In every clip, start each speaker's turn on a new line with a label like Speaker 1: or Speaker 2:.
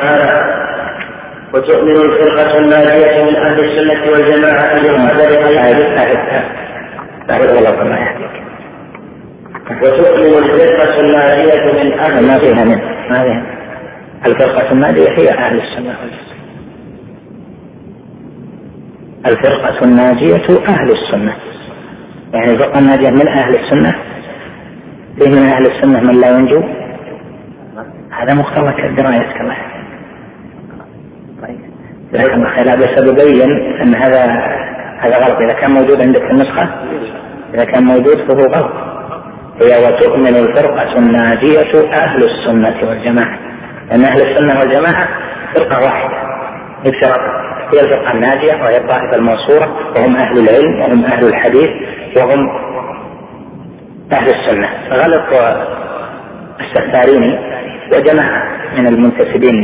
Speaker 1: تعالى وتؤمن الفرقة الناجية من أهل السنة والجماعة بالقدر وتؤمن الفرقة الناجية من أهل ما فيها من ما فيها الفرقة الناجية هي أهل السنة
Speaker 2: الفرقة الناجية أهل السنة يعني الفرقة الناجية من أهل السنة فيه من أهل السنة من لا ينجو هذا مختلط الدراية كما لا بس ببين ان هذا هذا غلط اذا كان موجود عندك في النسخه اذا كان موجود فهو غلط هي وتؤمن الفرقه الناجيه اهل السنه والجماعه لان اهل السنه والجماعه فرقه واحده بشرط هي الفرقه الناجيه وهي الطائفه المنصوره وهم اهل العلم وهم اهل الحديث وهم اهل السنه غلط السفاريني وجماعه من المنتسبين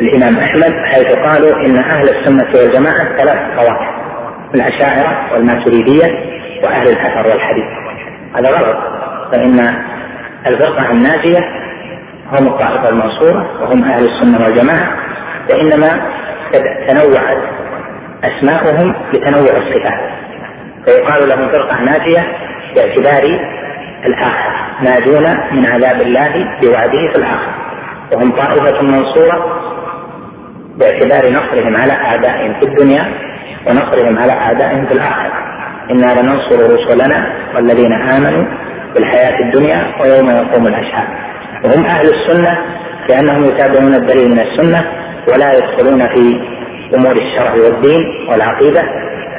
Speaker 2: الإمام أحمد حيث قالوا إن أهل السنة والجماعة ثلاث طوائف الأشاعرة والماتريدية وأهل الأثر والحديث هذا غلط فإن الفرقة الناجية هم الطائفة المنصورة وهم أهل السنة والجماعة وإنما تنوعت أسماؤهم بتنوع الصفات فيقال لهم فرقة ناجية باعتبار الآخر ناجون من عذاب الله بوعده في الآخر وهم طائفة منصورة باعتبار نصرهم على أعدائهم في الدنيا ونصرهم على أعدائهم في الآخرة إنا لننصر رسلنا والذين آمنوا في الحياة الدنيا ويوم يقوم الأشهاد وهم أهل السنة لأنهم يتابعون الدليل من السنة ولا يدخلون في أمور الشرع والدين والعقيدة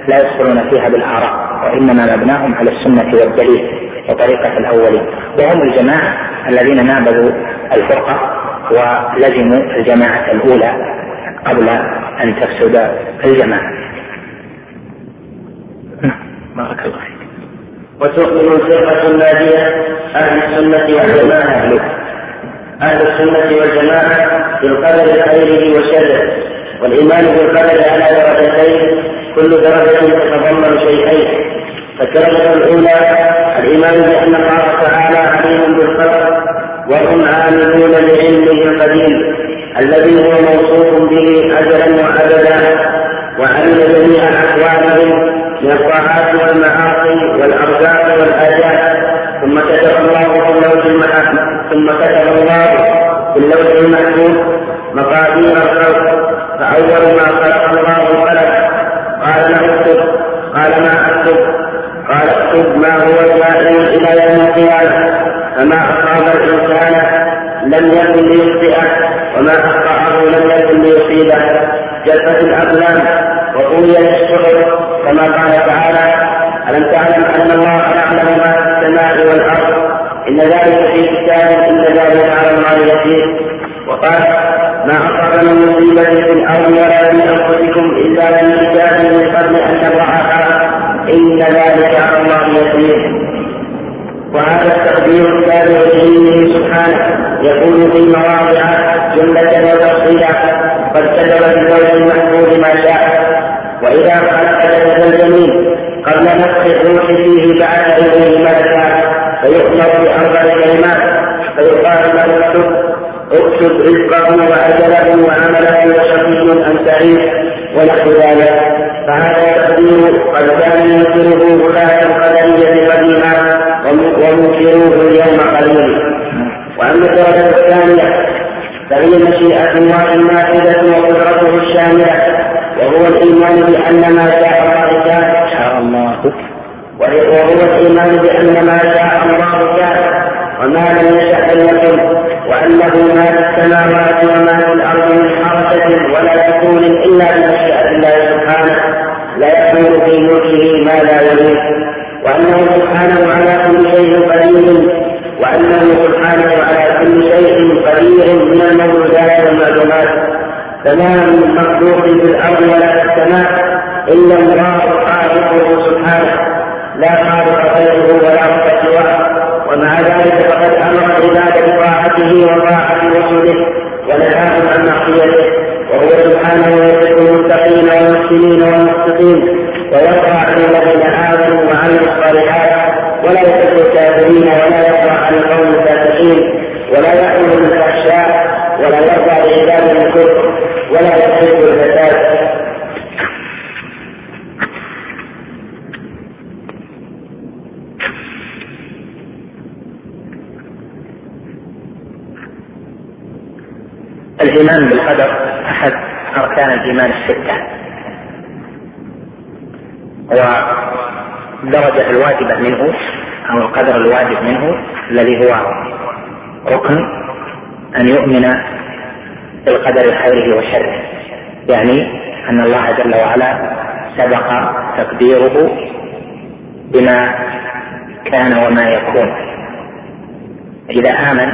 Speaker 2: لا يدخلون فيها بالآراء وإنما مبناهم على السنة والدليل وطريقة الأولين وهم الجماعة الذين نابذوا الفرقة ولزموا الجماعة الأولى قبل أن تفسد الجماعة
Speaker 1: نعم بارك الله فيك وتؤمن الفرقة الناجية أهل السنة والجماعة أهل السنة والجماعة بالقدر خيره وشره والإيمان بالقدر على درجتين كل درجة تتضمن شيئين فالدرجة الأولى الإيمان بأن الله تعالى عليم بالخلق وهم عاملون بعلمه القديم الذي هو موصوف به أجلا وأبدا وعلم جميع أحوالهم من الطاعات والمعاصي والأرزاق والآجال ثم كتب الله في اللوح ثم كتب الله في اللوح المحفوظ مقادير الخلق فأول ما خلق الله الخلق قال له اكتب قال ما اكتب قال اكتب ما هو كائن إلى يوم القيامة فما أصاب الإنسان لم يكن ليخطئه وما أخطأه لم يكن ليصيبه جلفت الأقلام وطويت الشعر كما قال تعالى ألم تعلم أن الله يعلم ما في السماء والأرض إن ذلك في كتاب إن ذلك على الله يسير وقال ما أصاب من مصيبة في الأرض ولا من أنفسكم إلا من كتاب من قبل أن نضعها إن ذلك على الله يسير وهذا التقدير التابع لعلمه سبحانه يكون في مواضع جملة وتفصيلا قد كتب في اللوح المحفوظ ما شاء وإذا حدث الجميل قبل نفخ الروح فيه بعد إليه ملكا فيؤمر بأربع كلمات فيقال له اكتب اكتب رزقه وأجله وعمله وشقي أم سعيد ونحو ذلك فهذا التقدير قد كان ينكره غلاة القدرية قديما ومنكروه اليوم قليل واما الدرجه الثانيه فهي مشيئه الله النافذه وقدرته الشامله وهو الايمان بان ما شاء الله كان وهو الايمان بان ما شاء الله كان وما لم يشاء لم يكن وانه ما في السماوات وما في الارض من حركه ولا سكون الا بمشيئه الله سبحانه لا يكون في ملكه ما لا يليق وأنه سبحانه على كل شيء قدير وأنه سبحانه على كل شيء قدير من الموجودات والمعلومات فما من مخلوق في الأرض ولا في السماء إلا الله خالقه سبحانه لا خالق غيره ولا رب سواه ومع ذلك فقد أمر العباد بطاعته وطاعة رسله ونهاهم عن معصيته وهو سبحانه يحب المتقين والمحسنين والمصدقين ويقرا على الذين امنوا وعملوا الصالحات ولا يحب الكافرين ولا يقرا عن القوم الفاسقين ولا يامر بالفحشاء ولا يرضى لعباده الكفر ولا يحب الفساد
Speaker 2: الإيمان بالقدر أحد أركان الإيمان الستة والدرجة الواجبة منه أو القدر الواجب منه الذي هو ركن أن يؤمن بالقدر خيره وشره يعني أن الله جل وعلا سبق تقديره بما كان وما يكون إذا آمن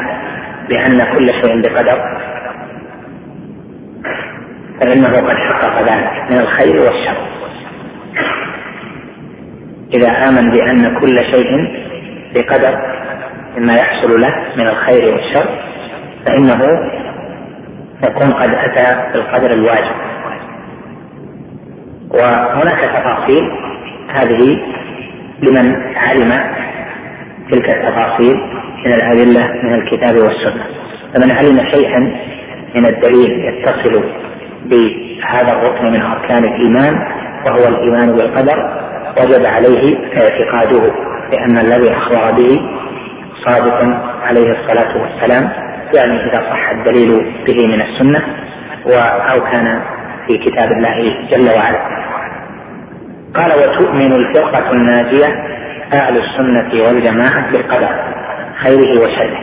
Speaker 2: بأن كل شيء بقدر فإنه قد حقق ذلك من الخير والشر إذا آمن بأن كل شيء بقدر مما يحصل له من الخير والشر فإنه يكون قد أتى بالقدر الواجب وهناك تفاصيل هذه لمن علم تلك التفاصيل من الأدلة من الكتاب والسنة فمن علم شيئا من الدليل يتصل بهذا الركن من أركان الإيمان وهو الإيمان بالقدر وجب عليه اعتقاده لأن الذي أخبر به صادق عليه الصلاة والسلام يعني إذا صح الدليل به من السنة أو كان في كتاب الله جل وعلا قال وتؤمن الفرقة الناجية أهل السنة والجماعة بالقدر خيره وشره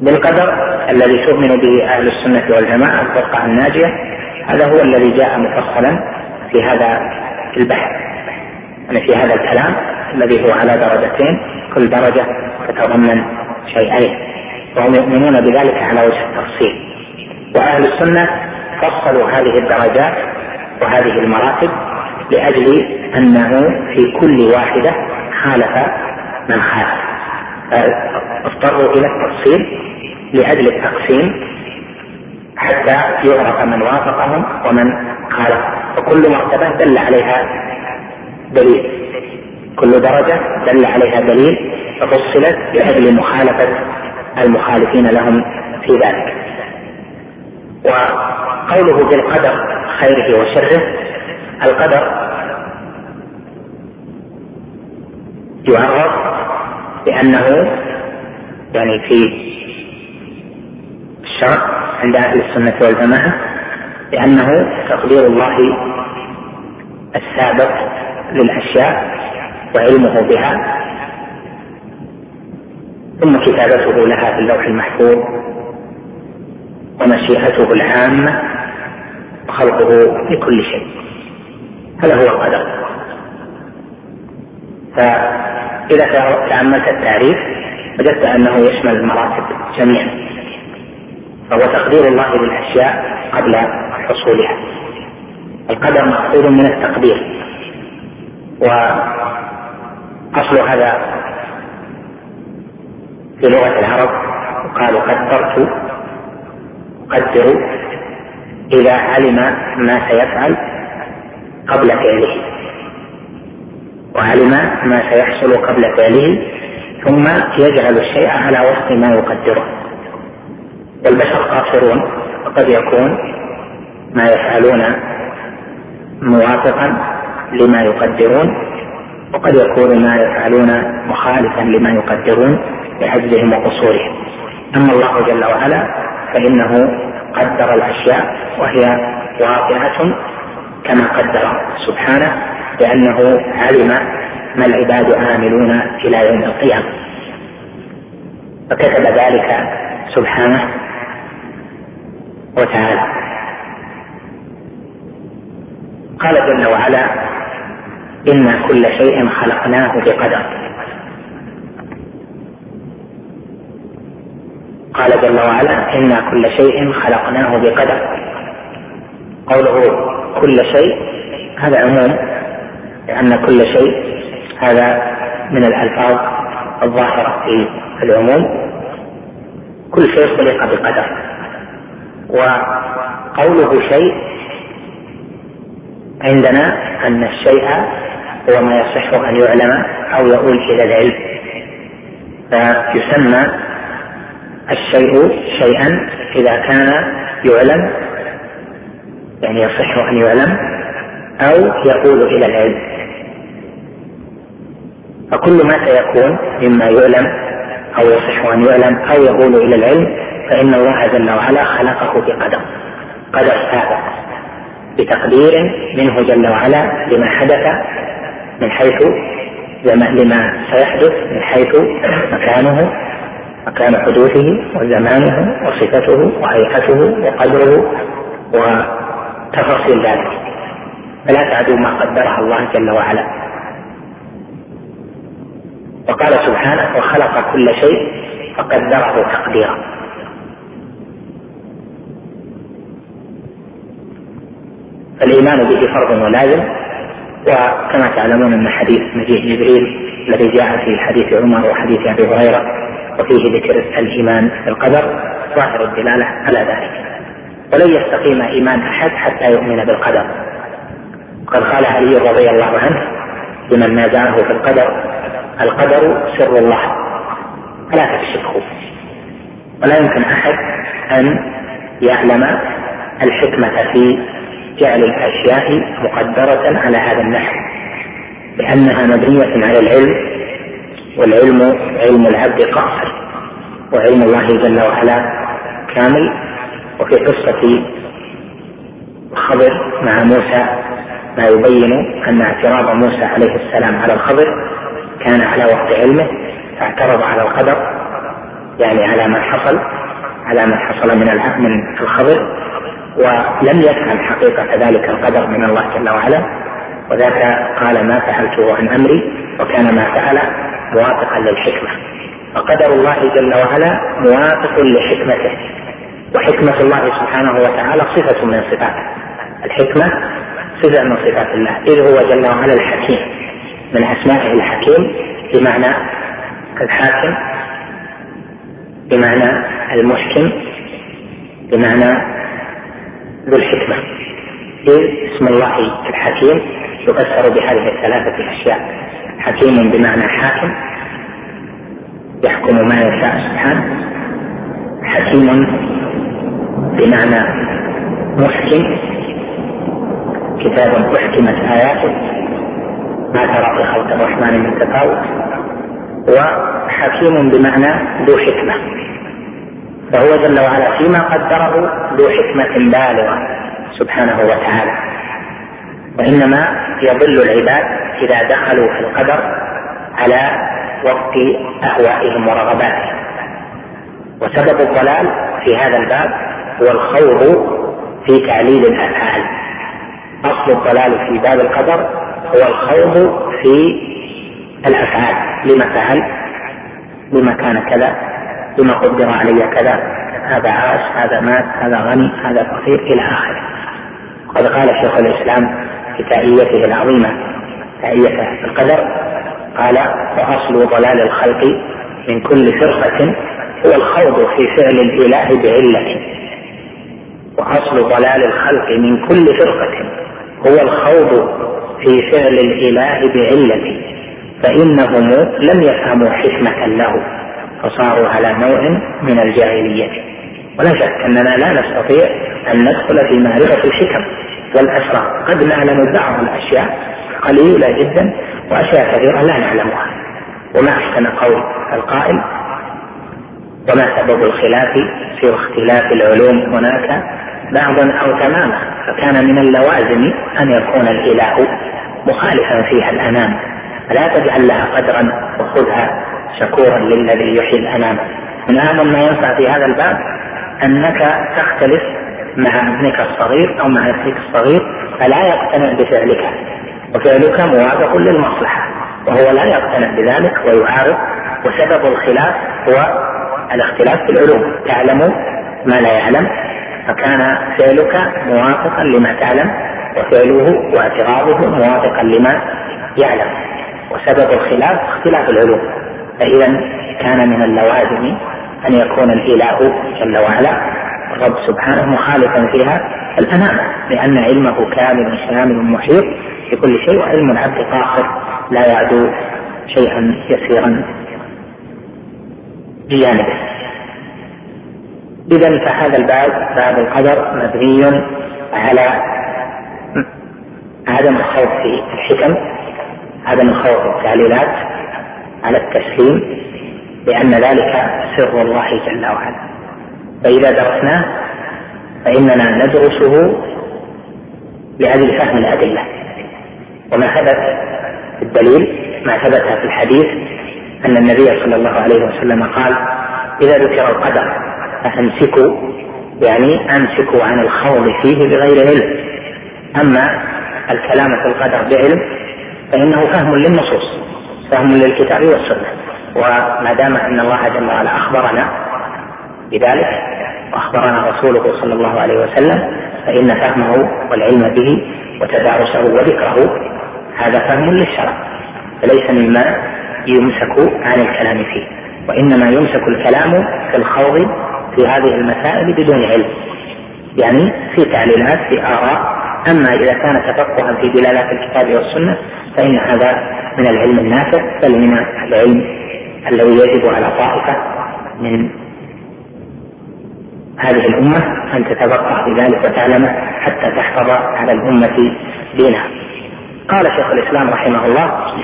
Speaker 2: بالقدر الذي تؤمن به أهل السنة والجماعة الفرقة الناجية هذا هو الذي جاء مفصلا في هذا البحث يعني في هذا الكلام الذي هو على درجتين كل درجة تتضمن شيئين وهم يؤمنون بذلك على وجه التفصيل وأهل السنة فصلوا هذه الدرجات وهذه المراتب لأجل أنه في كل واحدة خالف من خالف اضطروا إلى التفصيل لأجل التقسيم حتى يعرف من وافقهم ومن خالف وكل مرتبة دل عليها دليل كل درجة دل عليها دليل ففصلت لأجل مخالفة المخالفين لهم في ذلك وقوله بالقدر خيره وشره القدر يعرف بأنه يعني في الشرع عند أهل السنة والجماعة لأنه تقدير الله السابق للأشياء وعلمه بها ثم كتابته لها في اللوح المحفوظ ومشيئته العامة وخلقه لكل شيء هذا هو القدر فإذا تأملت التعريف وجدت أنه يشمل المراتب جميعا فهو تقدير الله للأشياء قبل حصولها القدر مأخوذ من التقدير وأصل هذا في لغة العرب قالوا قدرت اقدر إذا علم ما سيفعل قبل فعله وعلم ما سيحصل قبل فعله ثم يجعل الشيء على وفق ما يقدره والبشر قاصرون وقد يكون ما يفعلون موافقا لما يقدرون وقد يكون ما يفعلون مخالفا لما يقدرون لعجزهم وقصورهم اما الله جل وعلا فانه قدر الاشياء وهي واقعه كما قدر سبحانه لانه علم ما العباد عاملون الى يوم القيامه فكتب ذلك سبحانه وتعالى قال جل وعلا إن كل شيء خلقناه بقدر قال جل وعلا إنا كل شيء خلقناه بقدر قوله كل شيء هذا عموم لأن كل شيء هذا من الألفاظ الظاهرة في العموم كل شيء خلق بقدر وقوله شيء عندنا أن الشيء هو ما يصح أن يعلم أو يؤول إلى العلم فيسمى الشيء شيئا إذا كان يعلم يعني يصح أن يعلم أو يؤول إلى العلم فكل ما سيكون مما يعلم أو يصح أن يعلم أو يؤول إلى العلم فإن الله جل وعلا خلقه بقدر قدر سابق بتقدير منه جل وعلا لما حدث من حيث لما سيحدث من حيث مكانه مكان حدوثه وزمانه وصفته وهيئته وقدره وتفاصيل ذلك فلا تعدوا ما قدرها الله جل وعلا وقال سبحانه وخلق كل شيء فقدره تقديرا فالإيمان به فرض ولازم وكما تعلمون أن حديث مجيء جبريل الذي جاء في حديث عمر وحديث أبي هريرة وفيه ذكر الإيمان بالقدر ظاهر الدلالة على ذلك ولن يستقيم إيمان أحد حتى يؤمن بالقدر وقد قال علي رضي الله عنه لمن نازعه في القدر القدر سر الله فلا تكشفه ولا يمكن أحد أن يعلم الحكمة في جعل الأشياء مقدرة على هذا النحو لأنها مبنية على العلم والعلم علم العبد قاصر وعلم الله جل وعلا كامل وفي قصة خضر مع موسى ما يبين أن اعتراض موسى عليه السلام على الخضر كان على وقت علمه فاعترض على القدر يعني على ما حصل على ما حصل من من الخبر ولم يفهم حقيقة ذلك القدر من الله جل وعلا وذاك قال ما فعلته عن أمري وكان ما فعله موافقا للحكمة فقدر الله جل وعلا موافق لحكمته وحكمة الله سبحانه وتعالى صفة من صفاته الحكمة صفة من صفات الله إذ هو جل وعلا الحكيم من أسمائه الحكيم بمعنى الحاكم بمعنى المحكم بمعنى ذو الحكمة إذ إيه؟ اسم الله الحكيم يفسر بهذه الثلاثة الأشياء حكيم بمعنى حاكم يحكم ما يشاء سبحانه حكيم بمعنى محكم كتاب أحكمت آياته ما ترى في خلق الرحمن من تفاوت وحكيم بمعنى ذو حكمة فهو جل وعلا فيما قدره ذو حكمة بالغة سبحانه وتعالى وإنما يضل العباد إذا دخلوا في القدر على وفق أهوائهم ورغباتهم وسبب الضلال في هذا الباب هو الخوض في تعليل الأفعال أصل الضلال في باب القدر هو الخوض في الأفعال لما فعل لما كان كذا بما قدر علي كذا هذا عاش هذا مات هذا غني هذا فقير إلى آخره قد قال شيخ الإسلام في تأيته العظيمة تأية القدر قال وأصل ضلال الخلق من كل فرقة هو الخوض في فعل الإله بعلة وأصل ضلال الخلق من كل فرقة هو الخوض في فعل الإله بعلة فإنهم لم يفهموا حكمة له فصاروا على نوع من الجاهلية ولا شك أننا لا نستطيع أن ندخل في معرفة الحكم والأسرار قد نعلم بعض الأشياء قليلة جدا وأشياء كثيرة لا نعلمها وما أحسن قول القائل وما سبب الخلاف في اختلاف العلوم هناك بعضا أو تماما فكان من اللوازم أن يكون الإله مخالفا فيها الأنام فلا تجعل لها قدرا وخذها شكورا للذي يحيي الأنام من أهم ما ينفع في هذا الباب أنك تختلف مع ابنك الصغير أو مع أخيك الصغير فلا يقتنع بفعلك وفعلك موافق للمصلحة وهو لا يقتنع بذلك ويعارض وسبب الخلاف هو الاختلاف في العلوم تعلم ما لا يعلم فكان فعلك موافقا لما تعلم وفعله واعتراضه موافقا لما يعلم وسبب الخلاف اختلاف العلوم فإذا كان من اللوازم أن يكون الإله جل وعلا الرب سبحانه مخالفا فيها الأنام لأن علمه كامل شامل محيط بكل شيء وعلم العبد قاهر لا يعدو شيئا يسيرا بجانبه إذا فهذا الباب باب القدر مبني على عدم الخوف في الحكم عدم الخوف في التعليلات على التسليم لأن ذلك سر الله جل وعلا فإذا درسناه فإننا ندرسه لأجل فهم الأدلة وما ثبت في الدليل ما ثبت في الحديث أن النبي صلى الله عليه وسلم قال إذا ذكر القدر فأمسكوا يعني أمسكوا عن الخوض فيه بغير علم أما الكلام في القدر بعلم فإنه فهم للنصوص فهم للكتاب والسنه وما دام ان الله جل وعلا اخبرنا بذلك واخبرنا رسوله صلى الله عليه وسلم فان فهمه والعلم به وتدارسه وذكره هذا فهم للشرع فليس مما يمسك عن الكلام فيه وانما يمسك الكلام في الخوض في هذه المسائل بدون علم يعني في تعليلات في اراء أما إذا كان تفقها في دلالات الكتاب والسنة فإن هذا من العلم النافع بل من العلم الذي يجب على طائفة من هذه الأمة أن تتفقه بذلك وتعلمه حتى تحفظ على الأمة دينها. قال شيخ الإسلام رحمه الله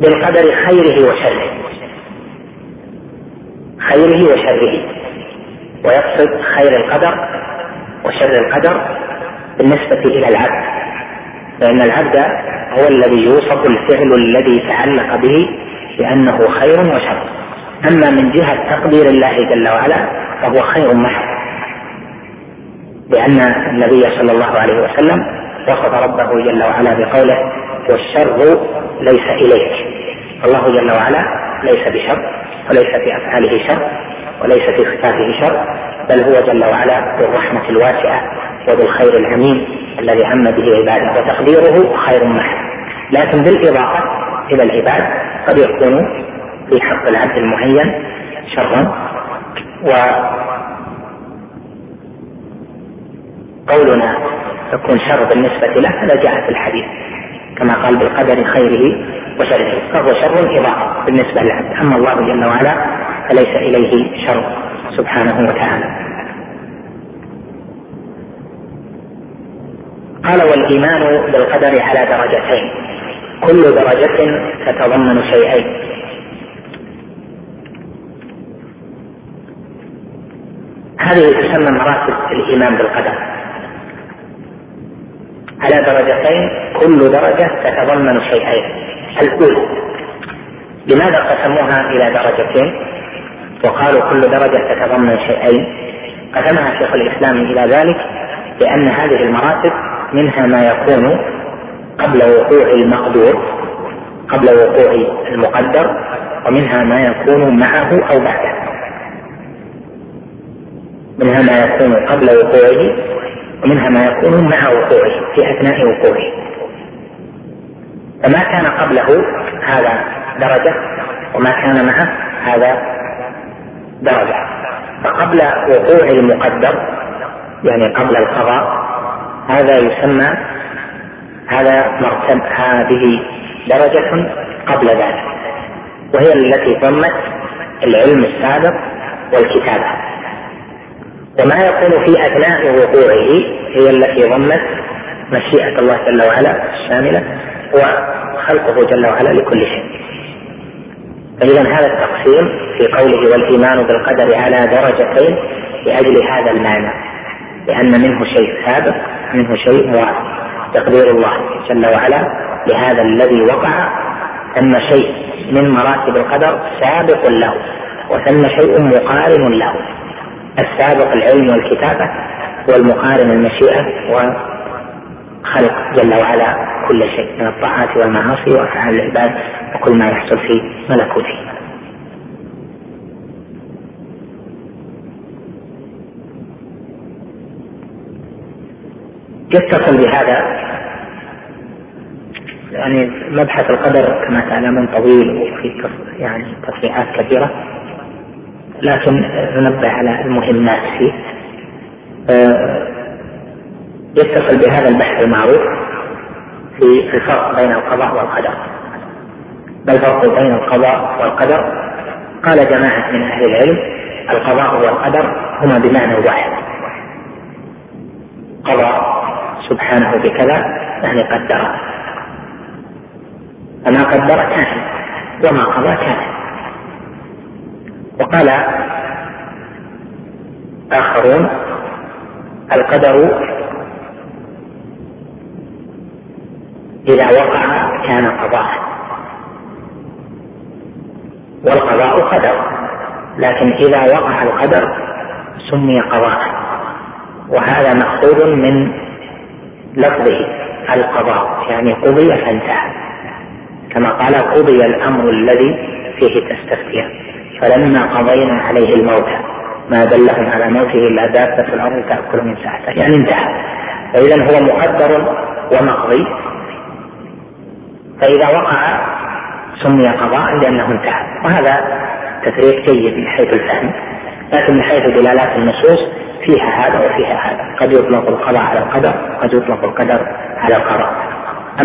Speaker 2: بالقدر خيره وشره خيره وشره ويقصد خير القدر وشر القدر بالنسبة إلى العبد لأن العبد هو الذي يوصف الفعل الذي تعلق به بأنه خير وشر أما من جهة تقدير الله جل وعلا فهو خير محض لأن النبي صلى الله عليه وسلم وصف ربه جل وعلا بقوله والشر ليس إليك الله جل وعلا ليس بشر وليس في افعاله شر وليس في صفاته شر بل هو جل وعلا ذو الرحمه الواسعه وذو الخير العميم الذي هم به عباده وتقديره خير محض لكن بالاضافه الى العباد قد يكون في حق العبد المعين شرا و قولنا يكون شر بالنسبة له هذا جاء في الحديث كما قال بقدر خيره وشره فهو شر إضافي بالنسبة له أما الله جل وعلا فليس إليه شر سبحانه وتعالى
Speaker 1: قال والإيمان بالقدر على درجتين كل درجة تتضمن شيئين
Speaker 2: هذه تسمى مراتب الإيمان بالقدر على درجتين كل درجة تتضمن شيئين الأولى لماذا قسموها إلى درجتين وقالوا كل درجة تتضمن شيئين قسمها شيخ الإسلام إلى ذلك لأن هذه المراتب منها ما يكون قبل وقوع المقدور قبل وقوع المقدر ومنها ما يكون معه أو بعده منها ما يكون قبل وقوعه ومنها ما يكون مع وقوعه في أثناء وقوعه فما كان قبله هذا درجة وما كان معه هذا درجة فقبل وقوع المقدر يعني قبل القضاء هذا يسمى هذا مرتب هذه درجة قبل ذلك وهي التي ضمت العلم السابق والكتابة وما يكون في أثناء وقوعه هي التي ضمت مشيئة الله جل وعلا الشاملة هو خلقه جل وعلا لكل شيء فإذا هذا التقسيم في قوله والإيمان بالقدر على درجتين لأجل هذا المعنى لأن منه شيء سابق منه شيء هو تقدير الله جل وعلا لهذا الذي وقع ثم شيء من مراتب القدر سابق له وثم شيء مقارن له السابق العلم والكتابة والمقارن المشيئة خلق جل وعلا كل شيء من الطاعات والمعاصي وافعال العباد وكل ما يحصل في ملكوته يتصل بهذا يعني مبحث القدر كما تعلمون طويل وفي يعني تصريحات كثيرة لكن ننبه على المهمات فيه آه، يتصل بهذا البحث المعروف في الفرق بين القضاء والقدر ما الفرق بين القضاء والقدر قال جماعة من أهل العلم القضاء والقدر هما بمعنى واحد قضى سبحانه بكذا يعني قدر فما قدر كان وما قضى كان وقال آخرون القدر إذا وقع كان قضاء والقضاء قدر لكن إذا وقع القدر سمي قضاء وهذا مأخوذ من لفظه القضاء يعني قضي فانتهى كما قال قضي الأمر الذي فيه تستفتيان فلما قضينا عليه الموت ما دلهم على موته إلا دابة الأرض تأكل من ساعته يعني انتهى فإذا هو مقدر ومقضي فإذا وقع سمي قضاء لأنه انتهى وهذا تفريق جيد من حيث الفهم لكن من حيث دلالات النصوص فيها هذا وفيها هذا قد يطلق القضاء على القدر قد يطلق القدر على القضاء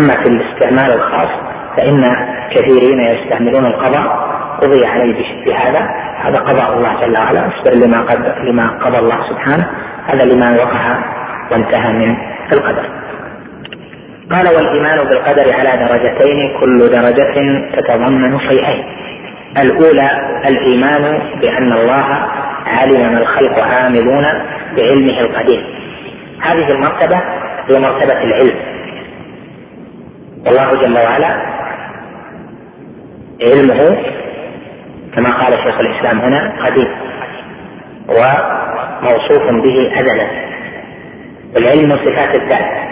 Speaker 2: أما في الاستعمال الخاص فإن كثيرين يستعملون القضاء قضي عليه بهذا هذا قضاء الله جل وعلا اصبر لما قدر لما قضى الله سبحانه هذا لما وقع وانتهى من القدر قال والايمان بالقدر على درجتين كل درجه تتضمن شيئين الاولى الايمان بان الله علم ما الخلق عاملون بعلمه القديم هذه المرتبه هي مرتبه العلم والله جل وعلا علمه كما قال شيخ الاسلام هنا قديم وموصوف به ازلا والعلم صفات الذات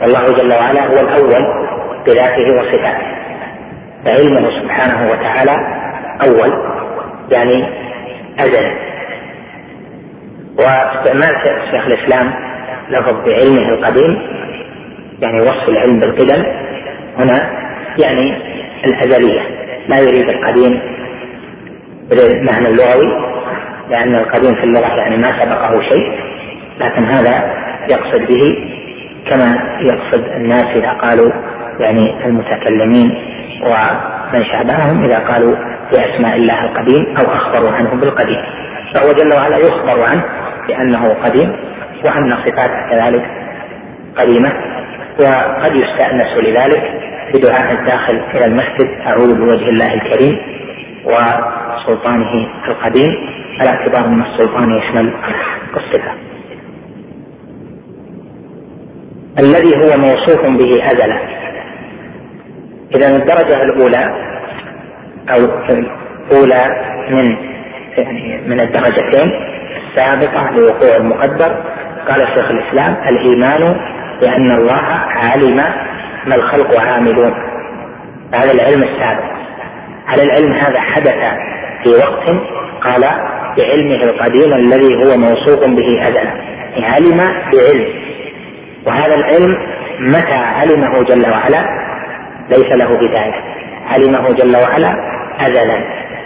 Speaker 2: والله جل وعلا هو الأول بذاته وصفاته فعلمه سبحانه وتعالى أول يعني أزل واستعمال شيخ الإسلام لفظ بعلمه القديم يعني وصف العلم بالقدم هنا يعني الأزلية لا يريد القديم بالمعنى اللغوي لأن القديم في اللغة يعني ما سبقه شيء لكن هذا يقصد به كما يقصد الناس إذا قالوا يعني المتكلمين ومن شابههم إذا قالوا بأسماء الله القديم أو أخبروا عنه بالقديم فهو جل وعلا يخبر عنه بأنه قديم وأن صفاته كذلك قديمة وقد يستأنس لذلك بدعاء الداخل إلى المسجد أعوذ بوجه الله الكريم وسلطانه القديم على اعتبار ان السلطان يشمل الصفات الذي هو موصوف به أزلا إذا الدرجة الأولى أو الأولى من يعني من الدرجتين السابقة لوقوع المقدر قال شيخ الإسلام الإيمان بأن الله علم ما الخلق عاملون هذا العلم السابق على العلم هذا حدث في وقت قال بعلمه القديم الذي هو موصوف به أزلا يعني علم بعلم وهذا العلم متى علمه جل وعلا ليس له بداية علمه جل وعلا أزلا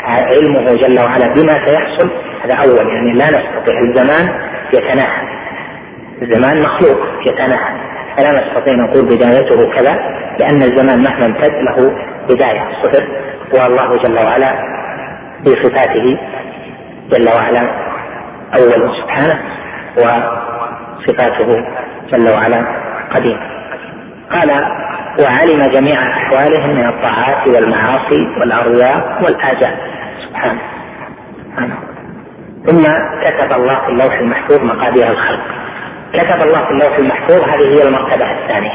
Speaker 2: علمه جل وعلا بما سيحصل هذا أول يعني لا نستطيع الزمان يتناهى الزمان مخلوق يتناهى فلا نستطيع نقول بدايته كذا لأن الزمان مهما امتد له بداية الصفر والله جل وعلا في صفاته جل وعلا أول سبحانه وصفاته جل وعلا قديم قال وعلم جميع أحوالهم من الطاعات والمعاصي والارواح والآجال سبحانه سبحانه ثم كتب الله في اللوح المحفوظ مقادير الخلق كتب الله في اللوح المحفوظ هذه هي المرتبة الثانية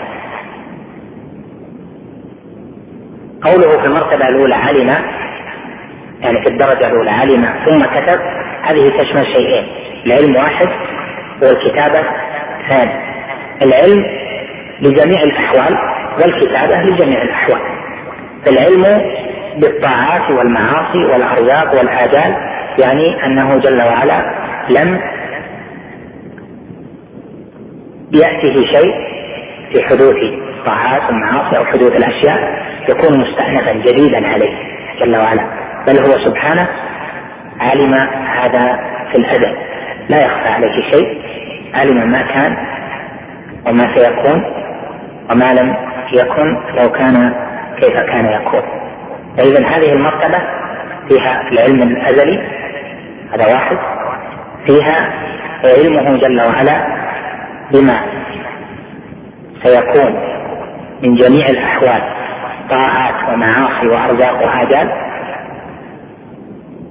Speaker 2: قوله في المرتبة الأولى علم يعني في الدرجة الأولى علم ثم كتب هذه تشمل شيئين العلم واحد والكتابة ثاني العلم بجميع الأحوال والكتابة بجميع الأحوال العلم بالطاعات والمعاصي والأرزاق والآجال يعني أنه جل وعلا لم يأتيه شيء في حدوث طاعات والمعاصي أو حدوث الأشياء يكون مستأنفا جديدا عليه جل وعلا بل هو سبحانه علم هذا في الأزل لا يخفى عليه شيء علم ما كان وما سيكون وما لم يكن لو كان كيف كان يكون فإذا هذه المرتبة فيها العلم الأزلي هذا واحد فيها علمه جل وعلا بما سيكون من جميع الأحوال طاعات ومعاصي وأرزاق وآجال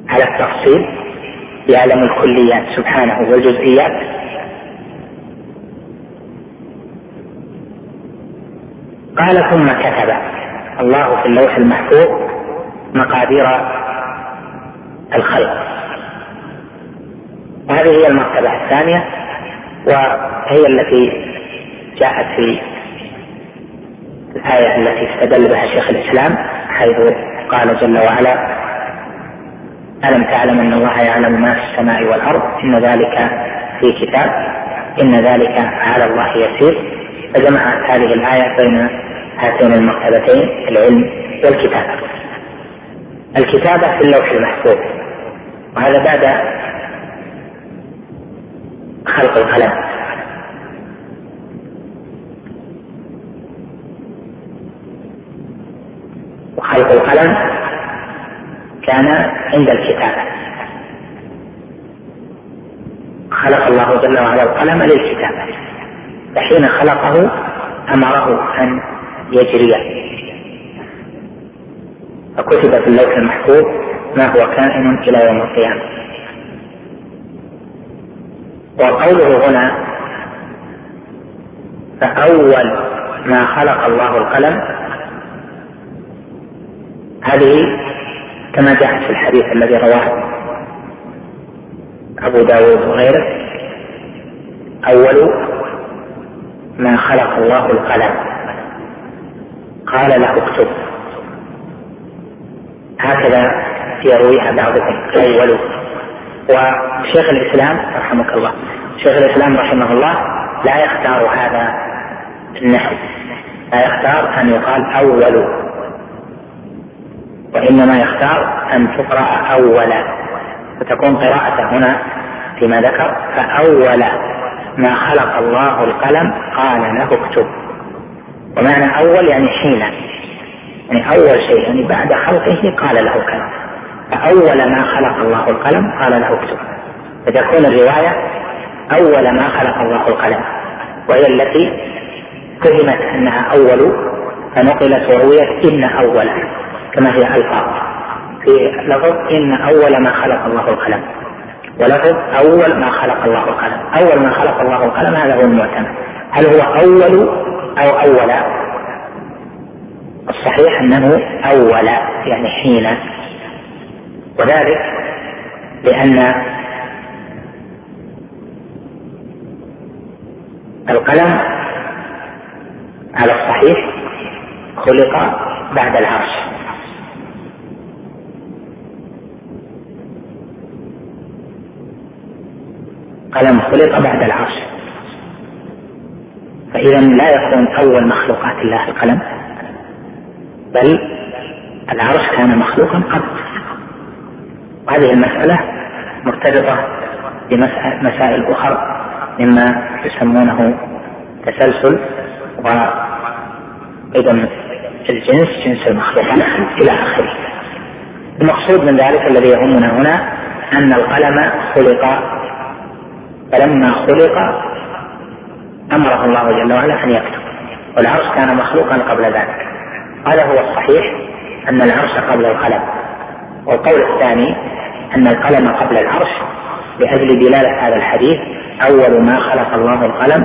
Speaker 2: على التفصيل يعلم الكليات سبحانه والجزئيات قال ثم كتب الله في اللوح المحفوظ مقادير الخلق هذه هي المرتبة الثانية وهي التي جاءت في الآية التي استدل بها شيخ الإسلام حيث قال جل وعلا ألم تعلم أن الله يعلم ما في السماء والأرض إن ذلك في كتاب إن ذلك على الله يسير فجمعت هذه الآية بين هاتين المرتبتين العلم والكتابة الكتابة في اللوح المحفوظ وهذا بعد خلق القلم وخلق القلم كان عند الكتابة خلق الله جل وعلا القلم للكتابة فحين خلقه أمره أن يجري فكتب في اللوح المحفوظ ما هو كائن إلى يوم القيامة وقوله هنا فأول ما خلق الله القلم هذه كما جاء في الحديث الذي رواه أبو داود وغيره أول ما خلق الله القلم قال له اكتب هكذا يرويها بعضهم أول وشيخ الإسلام رحمك الله شيخ الإسلام رحمه الله لا يختار هذا النحو لا يختار أن يقال أول وإنما يختار أن تقرأ أولا فتكون قراءته هنا فيما ذكر فأول ما خلق الله القلم قال له اكتب ومعنى أول يعني حين يعني أول شيء يعني بعد خلقه قال له كذا فأول ما خلق الله القلم قال له اكتب فتكون الرواية أول ما خلق الله القلم وهي التي فهمت أنها أول فنقلت ورويت إن اول كما هي ألفاظ في لفظ إن أول ما خلق الله القلم ولفظ أول ما خلق الله القلم أول ما خلق الله القلم هذا هو المعتمد هل هو أول أو أولا الصحيح أنه أولا يعني حين وذلك لأن القلم على الصحيح خلق بعد العرش قلم خلق بعد العرش فإذا لا يكون أول مخلوقات الله القلم بل العرش كان مخلوقا قبل وهذه المسألة مرتبطة بمسائل أخرى مما يسمونه تسلسل و أيضا الجنس جنس المخلوق إلى آخره المقصود من ذلك الذي يهمنا هنا أن القلم خلق فلما خلق امره الله جل وعلا ان يكتب والعرش كان مخلوقا قبل ذلك هذا هو الصحيح ان العرش قبل القلم والقول الثاني ان القلم قبل العرش لاجل دلاله هذا الحديث اول ما خلق الله القلم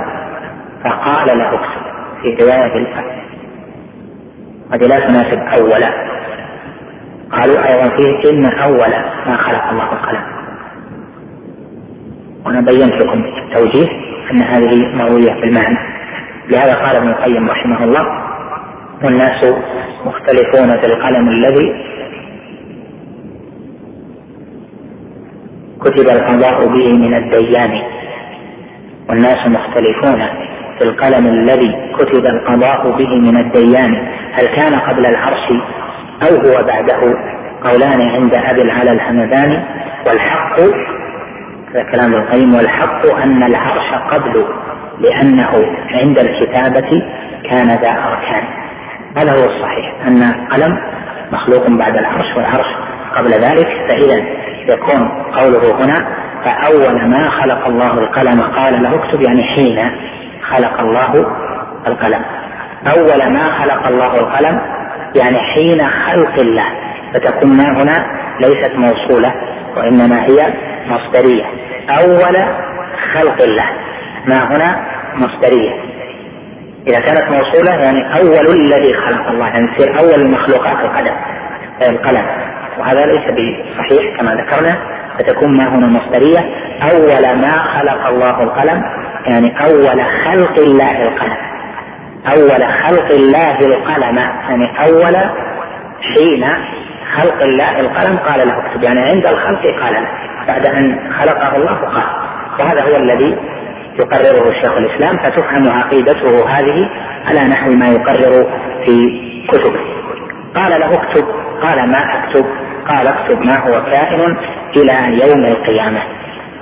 Speaker 2: فقال له اكتب في روايه الفتح ودلاله لا تناسب اولا قالوا ايضا فيه ان اول ما خلق الله القلم وانا بينت لكم التوجيه ان هذه مرويه بالمعنى لهذا قال ابن القيم رحمه الله والناس مختلفون في القلم الذي كتب القضاء به من الديان والناس مختلفون في القلم الذي كتب القضاء به من الديان هل كان قبل العرش أو هو بعده قولان عند أبي العلا الهمداني والحق هذا كلام القيم والحق أن العرش قبل لأنه عند الكتابة كان ذا أركان هذا هو الصحيح أن القلم مخلوق بعد العرش والعرش قبل ذلك فإذا يكون قوله هنا فأول ما خلق الله القلم قال له اكتب يعني حين خلق الله القلم أول ما خلق الله القلم يعني حين خلق الله فتكون ما هنا ليست موصولة وإنما هي مصدرية أول خلق الله ما هنا مصدرية إذا كانت موصولة يعني أول الذي خلق الله يعني تصير أول المخلوقات القلم القلم وهذا ليس بصحيح كما ذكرنا فتكون ما هنا مصدرية أول ما خلق الله القلم يعني أول خلق الله القلم أول خلق الله القلم يعني أول حين خلق الله القلم قال له اكتب يعني عند الخلق قال له بعد أن خلقه الله وقال وهذا هو الذي يقرره شيخ الإسلام فتفهم عقيدته هذه على نحو ما يقرر في كتبه قال له اكتب قال ما اكتب قال اكتب ما هو كائن إلى يوم القيامة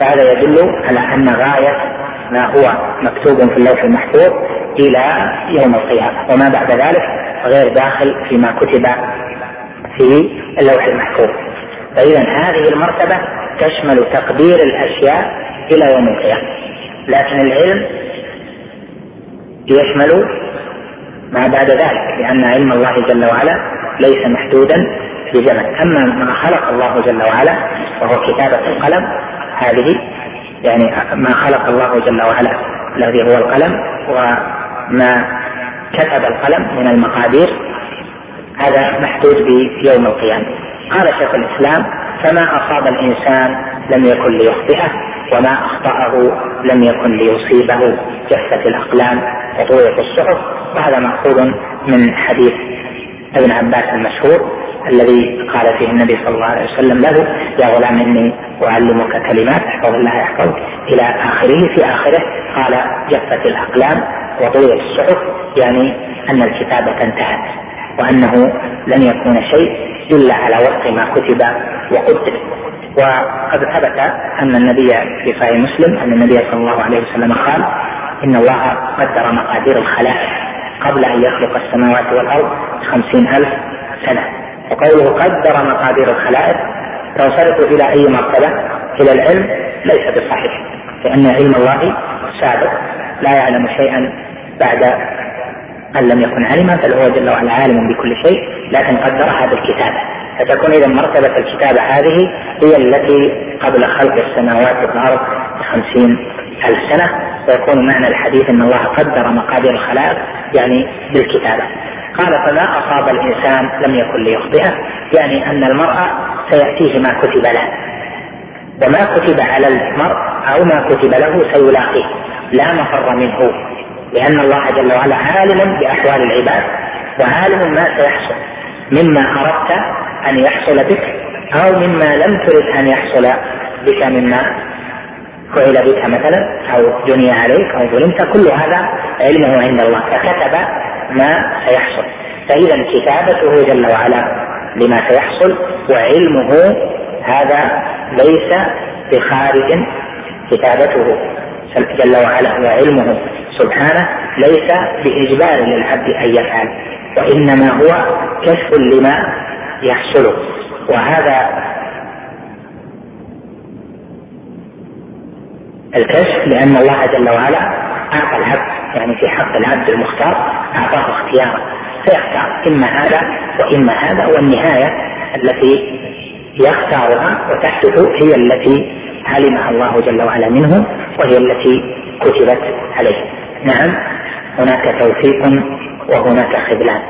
Speaker 2: فهذا يدل على أن غاية ما هو مكتوب في اللوح المحفوظ إلى يوم القيامة وما بعد ذلك غير داخل فيما كتب في اللوح المحفوظ فإذا هذه المرتبة تشمل تقدير الأشياء إلى يوم القيامة لكن العلم يشمل ما بعد ذلك لأن علم الله جل وعلا ليس محدودا بزمن أما ما خلق الله جل وعلا وهو كتابة القلم هذه يعني ما خلق الله جل وعلا الذي هو القلم وما كتب القلم من المقادير هذا محدود بيوم القيامة قال شيخ الإسلام فما أصاب الإنسان لم يكن ليخطئه وما أخطأه لم يكن ليصيبه جفت الأقلام وطوية الصحف وهذا مأخوذ من حديث ابن عباس المشهور الذي قال فيه النبي صلى الله عليه وسلم له يا غلام اني اعلمك كلمات احفظ الله يحفظك الى اخره في اخره قال جفت الاقلام وطويت الصحف يعني ان الكتابه انتهت وأنه لن يكون شيء إلا على وفق ما كتب وقدر وقد ثبت أن النبي في صحيح مسلم أن النبي صلى الله عليه وسلم قال إن الله قدر مقادير الخلائق قبل أن يخلق السماوات والأرض خمسين ألف سنة وقوله قدر مقادير الخلائق تنصرف إلى أي مرتبة إلى العلم ليس بصحيح لأن علم الله سابق لا يعلم شيئا بعد من لم يكن علما فهو جل وعلا عالم بكل شيء لكن قدر هذا فتكون إذا مرتبة الكتابة هذه هي التي قبل خلق السماوات والأرض بخمسين ألف سنة ويكون معنى الحديث أن الله قدر مقادير الخلائق يعني بالكتابة قال فما أصاب الإنسان لم يكن ليخطئه يعني أن المرء سيأتيه ما كتب له وما كتب على المرء أو ما كتب له سيلاقيه لا مفر منه لأن الله جل وعلا عالم بأحوال العباد وعالم ما سيحصل مما أردت أن يحصل بك أو مما لم ترد أن يحصل بك مما فعل بك مثلا أو دني عليك أو ظلمت كل هذا علمه عند الله فكتب ما سيحصل فإذا كتابته جل وعلا لما سيحصل وعلمه هذا ليس بخارج كتابته جل وعلا وعلمه سبحانه ليس بإجبار للعبد أن يفعل وإنما هو كشف لما يحصل وهذا الكشف لأن الله جل وعلا أعطى العبد يعني في حق العبد المختار أعطاه اختيارا فيختار إما هذا وإما هذا والنهاية التي يختارها وتحدث هي التي علمها الله جل وعلا منه وهي التي كتبت عليه نعم هناك توفيق وهناك خذلان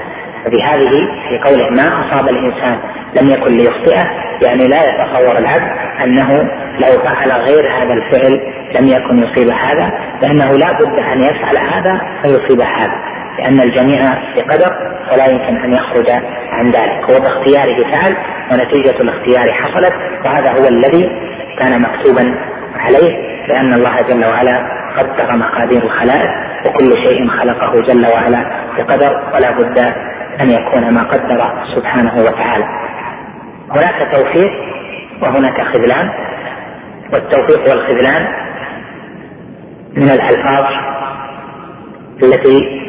Speaker 2: فبهذه في قوله ما أصاب الإنسان لم يكن ليخطئه يعني لا يتصور العبد أنه لو فعل غير هذا الفعل لم يكن يصيب هذا لأنه لا بد أن يفعل هذا فيصيب هذا لأن الجميع بقدر ولا يمكن أن يخرج عن ذلك هو باختياره فعل ونتيجة الاختيار حصلت وهذا هو الذي كان مكتوبا عليه لأن الله جل وعلا قدر مقادير الخلائق وكل شيء خلقه جل وعلا بقدر ولا بد أن يكون ما قدر سبحانه وتعالى هناك توفيق وهناك خذلان والتوفيق والخذلان من الألفاظ التي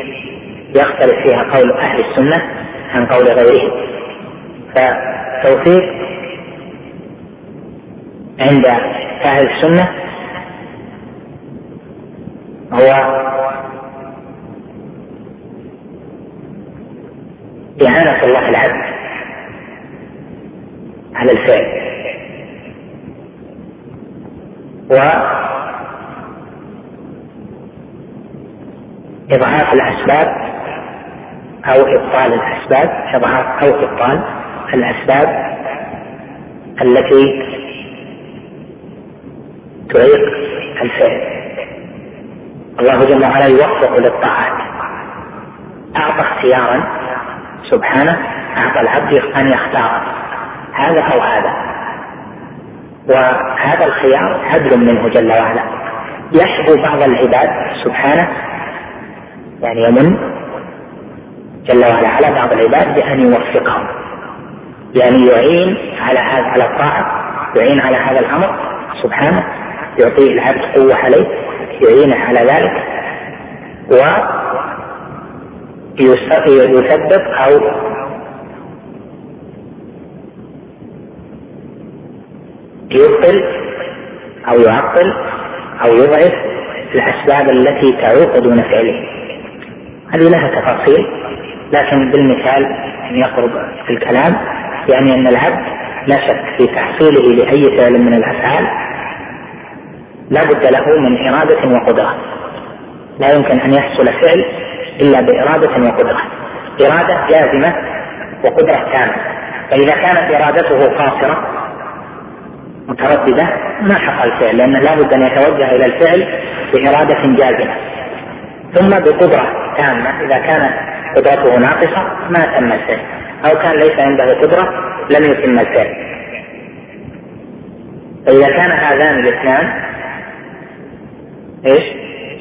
Speaker 2: يختلف فيها قول أهل السنة عن قول غيرهم فالتوفيق عند أهل السنة هو إهانة الله العبد على الفعل وإضعاف الأسباب أو إبطال الأسباب إظهار أو إبطال الأسباب التي تعيق الفعل الله جل وعلا يوفق للطاعات أعطى اختيارا سبحانه أعطى العبد أن يختار هذا أو هذا وهذا الخيار عدل منه جل وعلا يحبو بعض العباد سبحانه يعني يمن جل وعلا على بعض العباد بأن يوفقهم بأن يعين على هذا على الطاعة يعين على هذا الأمر سبحانه يعطيه العبد قوة عليه يعينه على ذلك ويثبت أو يبطل أو يعطل أو يضعف الأسباب التي تعوق دون فعله هذه لها تفاصيل لكن بالمثال أن يقرب في الكلام يعني أن العبد لا شك في تحصيله لأي فعل من الأفعال لا بد له من إرادة وقدرة لا يمكن أن يحصل فعل إلا بإرادة وقدرة إرادة جازمة وقدرة تامة فإذا كانت إرادته قاصرة مترددة ما حق الفعل لأن لابد أن يتوجه إلى الفعل بإرادة جازمة ثم بقدرة تامة إذا كانت قدرته ناقصة ما تم الفعل أو كان ليس عنده قدرة لم يتم الفعل فإذا كان هذان الاثنان ايش؟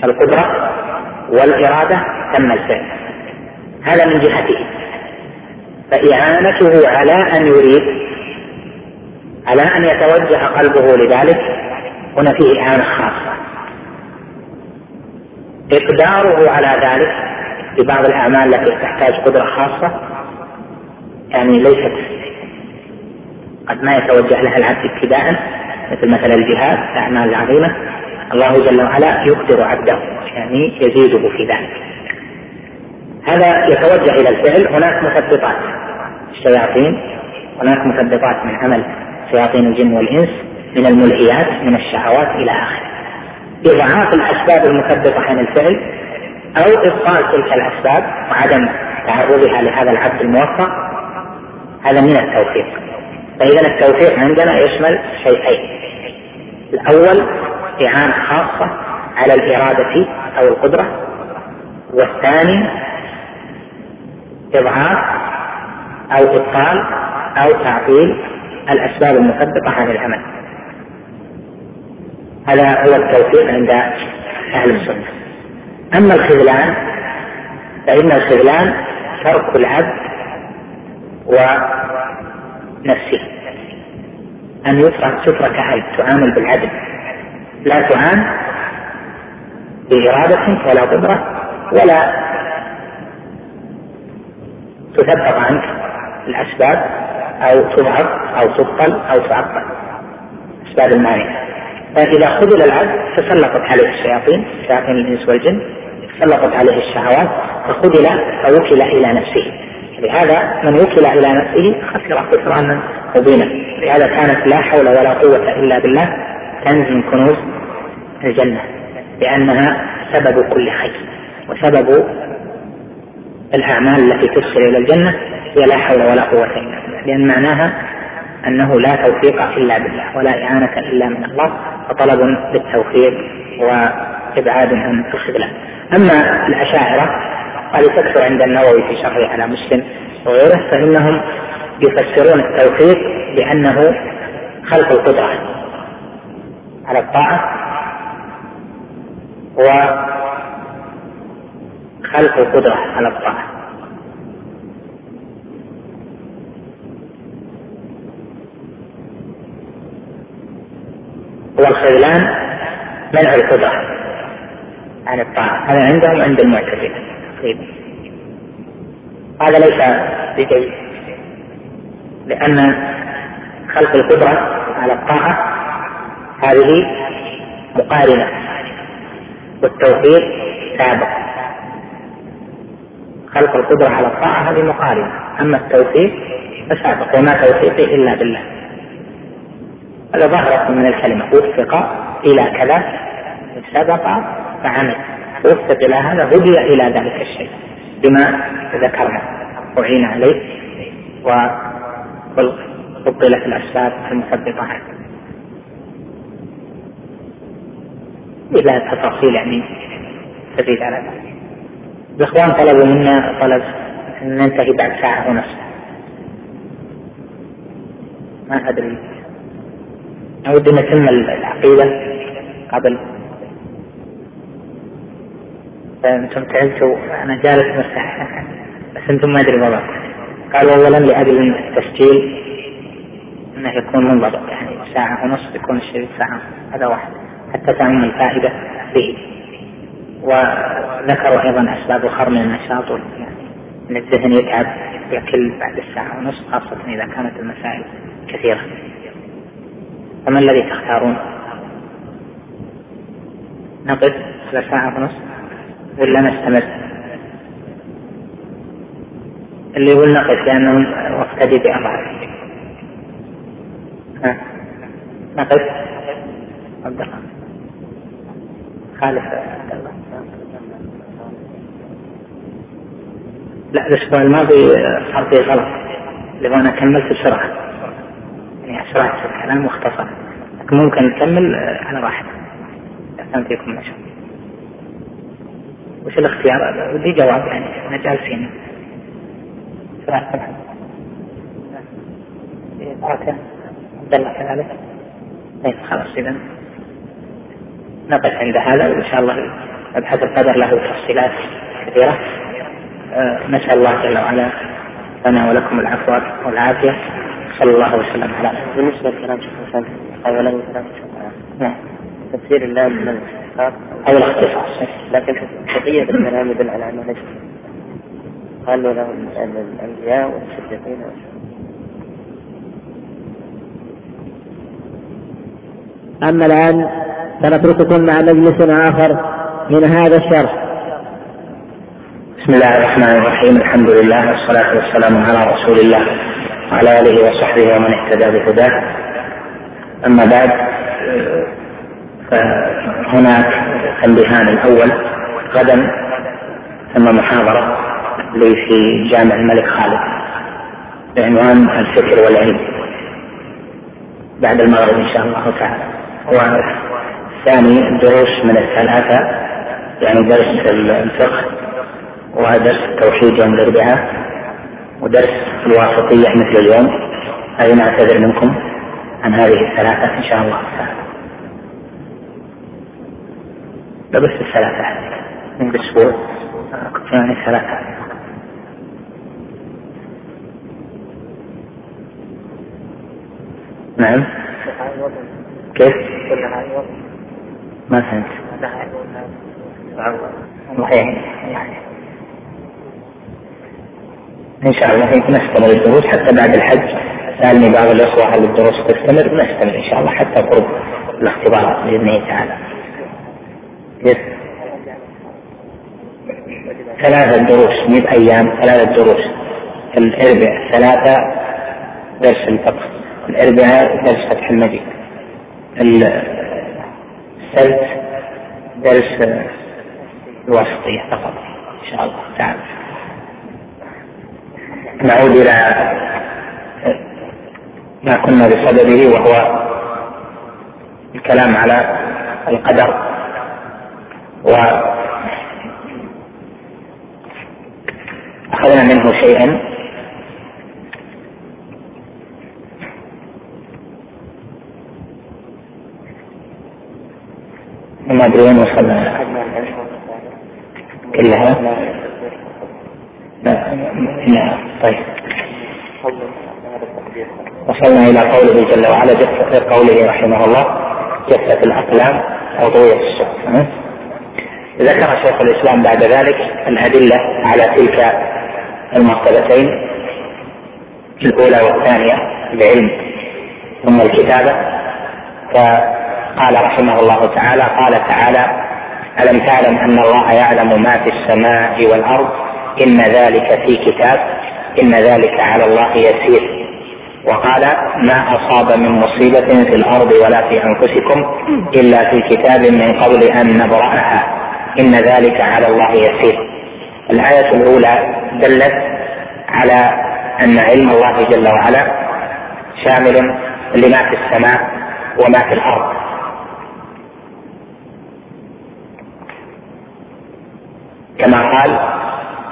Speaker 2: القدرة والإرادة تم الفعل هذا من جهته فإعانته على أن يريد على أن يتوجه قلبه لذلك هنا فيه إعانة خاصة إقداره على ذلك في بعض الأعمال التي تحتاج قدرة خاصة يعني ليست قد ما يتوجه لها العبد ابتداء مثل مثلا الجهاد الأعمال العظيمة الله جل وعلا يقدر عبده يعني يزيده في ذلك هذا يتوجه إلى الفعل هناك مثبطات الشياطين هناك مثبطات من عمل شياطين الجن والإنس من الملهيات من الشهوات إلى آخره إضعاف الأسباب المثبطة عن الفعل أو إبطال تلك الأسباب وعدم تعرضها لهذا العبد الموفق هذا من التوفيق فإذا التوفيق عندنا يشمل شيئين الأول إعانة خاصة على الإرادة أو القدرة والثاني إضعاف أو إبطال أو تعطيل الأسباب المثبطة عن العمل هذا هو التوفيق عند أهل السنة أما الخذلان فإن الخذلان ترك العبد ونفسه أن يترك تترك عبد تعامل بالعدل لا تعان بإرادة ولا قدرة ولا تثبط عنك الأسباب أو تظهر أو تبطل أو تعطل أسباب المانعة فإذا خذل العبد تسلطت عليه الشياطين شياطين الإنس والجن تسلطت عليه الشهوات فقبل فوكل إلى نفسه لهذا من وكل إلى نفسه خسر خسرانا مبينا لهذا كانت لا حول ولا قوة إلا بالله كنز من كنوز الجنة لأنها سبب كل خير وسبب الأعمال التي تدخل إلى الجنة هي لا حول ولا قوة إلا بالله لأن معناها أنه لا توفيق إلا بالله ولا إعانة إلا من الله فطلب للتوفيق و ابعادهم عن القبله. اما الاشاعره قالوا تكثر عند النووي في شرحه على مسلم وغيره فانهم يفسرون التوحيد بانه خلق القدره على الطاعه وخلق القدره على الطاعه والخذلان منع القدرة عن الطاعة هذا عندهم عند المعتزلة تقريبا هذا ليس بجيد لأن خلق القدرة على الطاعة هذه مقارنة والتوحيد سابق خلق القدرة على الطاعة هذه مقارنة أما التوفيق فسابق وما توفيقي إلا بالله هذا ظاهرة من الكلمة وفق إلى كذا سبق فعمل وفقت إلى هذا هدي إلى ذلك الشيء بما ذكرنا أعين عليه وفضلت الأسباب المثبطة عنه إلى تفاصيل يعني تزيد على ذلك الإخوان طلبوا منا طلب أن ننتهي بعد ساعة ونصف ما أدري أود أن أتم العقيدة قبل انتم تعبتوا انا جالس مرتاح بس انتم ما ادري وضعكم قال اولا لاجل التسجيل انه يكون منضبط يعني ساعه ونصف يكون الشريط ساعه هذا واحد حتى تعم الفائده به وذكروا ايضا اسباب اخرى من النشاط يعني ان الذهن يتعب يكل بعد الساعه ونصف خاصه اذا كانت المسائل كثيره فما الذي تختارون؟ نقف على ساعه ونصف ولا ما استمد اللي يقول نقص لأنه مقتدي بامره ها نقص عبد الله خالف لا الأسبوع الماضي صار فيه غلط لو أنا كملت بسرعة يعني أسرعت الكلام واختصر لكن ممكن نكمل على راحتك أحسن فيكم ما شاء الله وش الاختيار؟ ودي جواب يعني احنا جالسين. عبد الله كذلك. طيب خلاص اذا نقف عند هذا وان شاء الله مبحث القدر له تفصيلات كثيرة أه، نسأل الله جل وعلا لنا ولكم العفو والعافية صلى الله وسلم
Speaker 3: على بالنسبة لكلام شيخ حسن أولا كلام شيخ نعم تفسير الله من الاختصار او الاختصار لكن بقية الكلام يدل على انه ليس قالوا لهم الانبياء والصديقين اما
Speaker 2: الان فنترككم مع مجلس اخر من هذا الشرح بسم الله الرحمن الرحيم الحمد لله والصلاة والسلام على رسول الله وعلى آله وصحبه ومن اهتدى بهداه أما بعد هناك اللهان الأول غدا ثم محاضرة لي في جامع الملك خالد بعنوان الفكر والعلم بعد المغرب إن شاء الله تعالى والثاني دروس من الثلاثة يعني درس الفقه ودرس التوحيد يوم الأربعاء ودرس الواسطية مثل اليوم هذه نعتذر منكم عن هذه الثلاثة إن شاء الله تعالى لبست الثلاثة من أسبوع كنت يعني ثلاثة نعم كيف؟ ما فهمت يعني ان شاء الله نستمر الدروس حتى بعد الحج سالني بعض الاخوه هل الدروس تستمر نستمر ان شاء الله حتى قرب الاختبارات باذن الله تعالى يس ثلاثة دروس مئة أيام ثلاثة دروس الأربعاء ثلاثة درس الفقه الأربعاء درس فتح المجيد السبت درس الواسطية فقط إن شاء الله تعالى نعود إلى ما كنا بصدده وهو الكلام على القدر و أخذنا منه شيئا وما أدري وين وصلنا كلها لا طيب وصلنا إلى قوله جل وعلا جثة قوله رحمه الله جثة الأقلام أو طوية الصحف ذكر شيخ الاسلام بعد ذلك الادله على تلك المرتبتين الاولى والثانيه بعلم ثم الكتابه فقال رحمه الله تعالى قال تعالى الم تعلم ان الله يعلم ما في السماء والارض ان ذلك في كتاب ان ذلك على الله يسير وقال ما أصاب من مصيبة في الأرض ولا في أنفسكم إلا في كتاب من قبل أن نبرأها إن ذلك على الله يسير الآية الأولى دلت على أن علم الله جل وعلا شامل لما في السماء وما في الأرض كما قال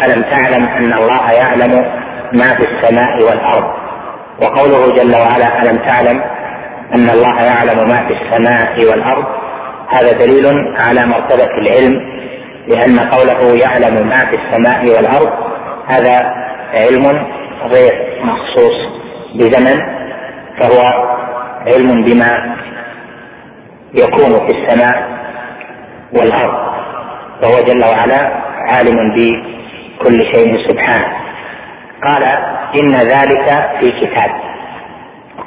Speaker 2: ألم تعلم أن الله يعلم ما في السماء والأرض وقوله جل وعلا ألم تعلم أن الله يعلم ما في السماء والأرض هذا دليل على مرتبة العلم لأن قوله يعلم ما في السماء والأرض هذا علم غير مخصوص بزمن فهو علم بما يكون في السماء والأرض وهو جل وعلا عالم بكل شيء سبحانه قال إن ذلك في كتاب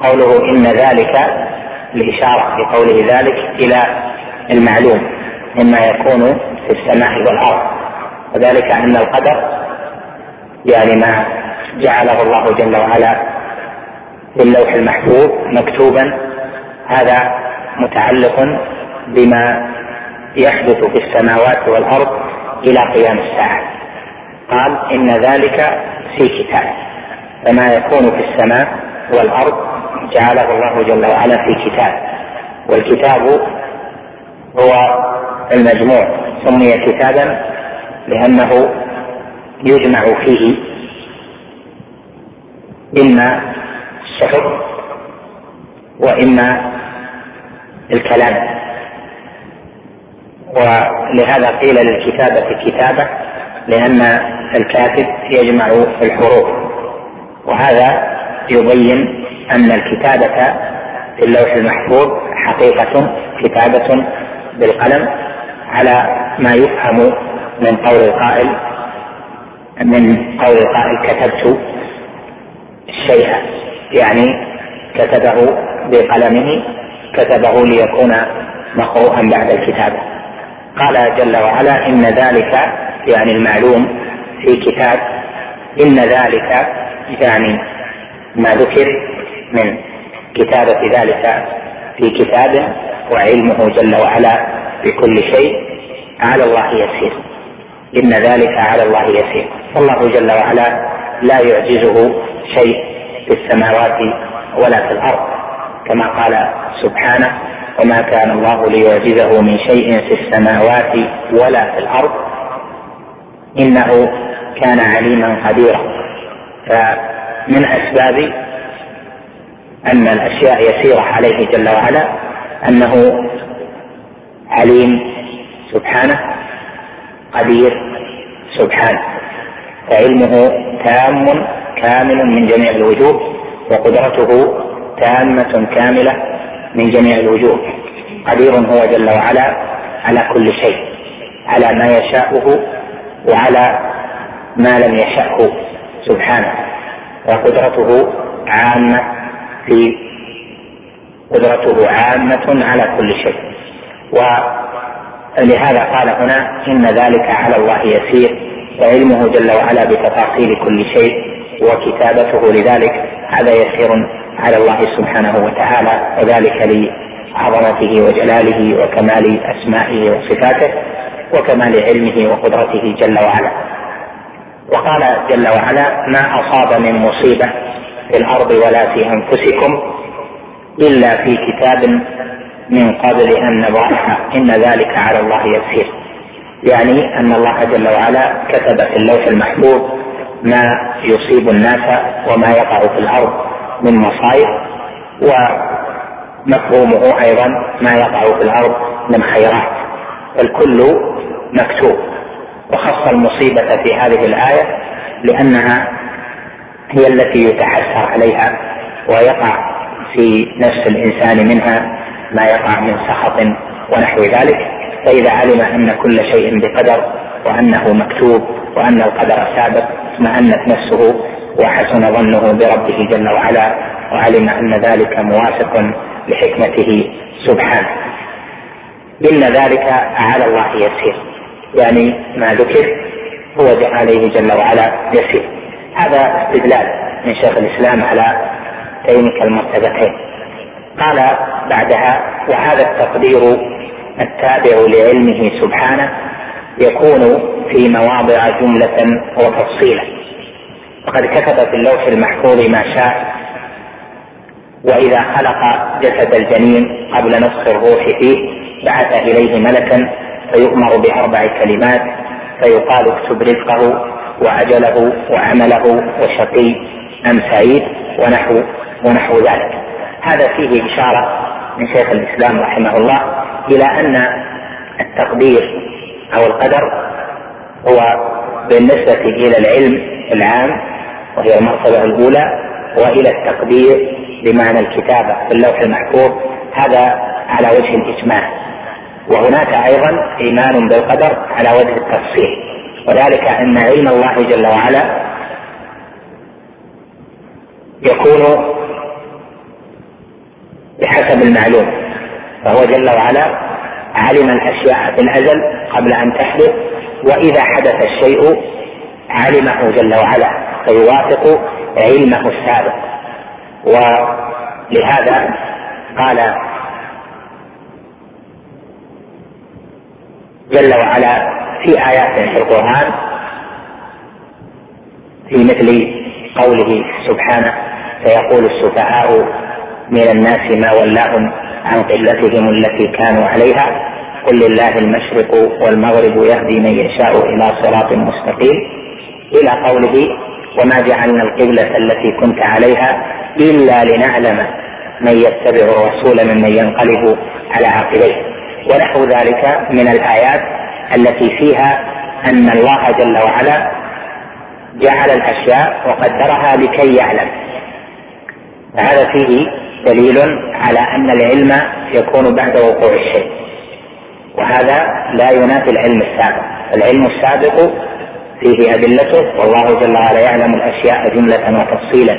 Speaker 2: قوله إن ذلك الإشارة في قوله ذلك إلى المعلوم مما يكون في السماء والارض وذلك ان القدر يعني ما جعله الله جل وعلا في اللوح المحفوظ مكتوبا هذا متعلق بما يحدث في السماوات والارض الى قيام الساعه قال ان ذلك في كتاب فما يكون في السماء والارض جعله الله جل وعلا في كتاب والكتاب هو المجموع سمي كتابا لأنه يجمع فيه إما الصحف وإما الكلام ولهذا قيل للكتابة كتابة لأن الكاتب يجمع الحروف وهذا يبين أن الكتابة في اللوح المحفوظ حقيقة كتابة بالقلم على ما يفهم من قول القائل من قول القائل كتبت الشيء يعني كتبه بقلمه كتبه ليكون مقروءا بعد الكتابه قال جل وعلا ان ذلك يعني المعلوم في كتاب ان ذلك يعني ما ذكر من كتابه ذلك في كتاب وعلمه جل وعلا بكل شيء على الله يسير إن ذلك على الله يسير فالله جل وعلا لا يعجزه شيء في السماوات ولا في الأرض كما قال سبحانه وما كان الله ليعجزه من شيء في السماوات ولا في الأرض إنه كان عليما قديرا فمن أسباب أن الأشياء يسيرة عليه جل وعلا أنه عليم سبحانه قدير سبحانه فعلمه تام كامل من جميع الوجوه وقدرته تامة كاملة من جميع الوجوه قدير هو جل وعلا على كل شيء على ما يشاءه وعلى ما لم يشأه سبحانه وقدرته عامة في قدرته عامة على كل شيء ولهذا قال هنا إن ذلك على الله يسير وعلمه جل وعلا بتفاصيل كل شيء وكتابته لذلك هذا يسير على الله سبحانه وتعالى وذلك لعظمته وجلاله وكمال أسمائه وصفاته وكمال علمه وقدرته جل وعلا وقال جل وعلا ما أصاب من مصيبة في الأرض ولا في أنفسكم إلا في كتاب من قبل أن نبعثها إن ذلك على الله يسير يعني أن الله جل وعلا كتب في اللوح المحفوظ ما يصيب الناس وما يقع في الأرض من مصائب ومفهومه أيضا ما يقع في الأرض من خيرات الكل مكتوب وخص المصيبة في هذه الآية لأنها هي التي يتحسر عليها ويقع في نفس الانسان منها ما يقع من سخط ونحو ذلك فاذا علم ان كل شيء بقدر وانه مكتوب وان القدر سابق اطمأنت نفسه وحسن ظنه بربه جل وعلا وعلم ان ذلك موافق لحكمته سبحانه ان ذلك على الله يسير يعني ما ذكر هو عليه جل وعلا يسير هذا استدلال من شيخ الاسلام على مرتين كالمرتبتين قال بعدها وهذا التقدير التابع لعلمه سبحانه يكون في مواضع جملة وتفصيلا وقد كتب في اللوح المحفوظ ما شاء وإذا خلق جسد الجنين قبل نفخ الروح فيه بعث إليه ملكا فيؤمر بأربع كلمات فيقال اكتب رزقه وأجله وعمله وشقي أم سعيد ونحو ونحو ذلك هذا فيه إشارة من شيخ الإسلام رحمه الله إلى أن التقدير أو القدر هو بالنسبة إلى العلم العام وهي المرتبة الأولى وإلى التقدير بمعنى الكتابة في اللوح المحفوظ هذا على وجه الإجماع وهناك أيضا إيمان بالقدر على وجه التفصيل وذلك أن علم الله جل وعلا يكون بحسب المعلوم فهو جل وعلا علم الأشياء في الأزل قبل أن تحدث وإذا حدث الشيء علمه جل وعلا فيوافق علمه السابق ولهذا قال جل وعلا في آيات في القرآن في مثل قوله سبحانه سيقول السفهاء من الناس ما ولاهم عن قلتهم التي كانوا عليها قل لله المشرق والمغرب يهدي من يشاء الى صراط مستقيم الى قوله وما جعلنا القبلة التي كنت عليها إلا لنعلم من يتبع الرسول ممن ينقلب على عقبيه ونحو ذلك من الآيات التي فيها أن الله جل وعلا جعل الأشياء وقدرها لكي يعلم فهذا فيه دليل على أن العلم يكون بعد وقوع الشيء وهذا لا ينافي العلم السابق العلم السابق فيه أدلته والله جل وعلا يعلم الأشياء جملة وتفصيلا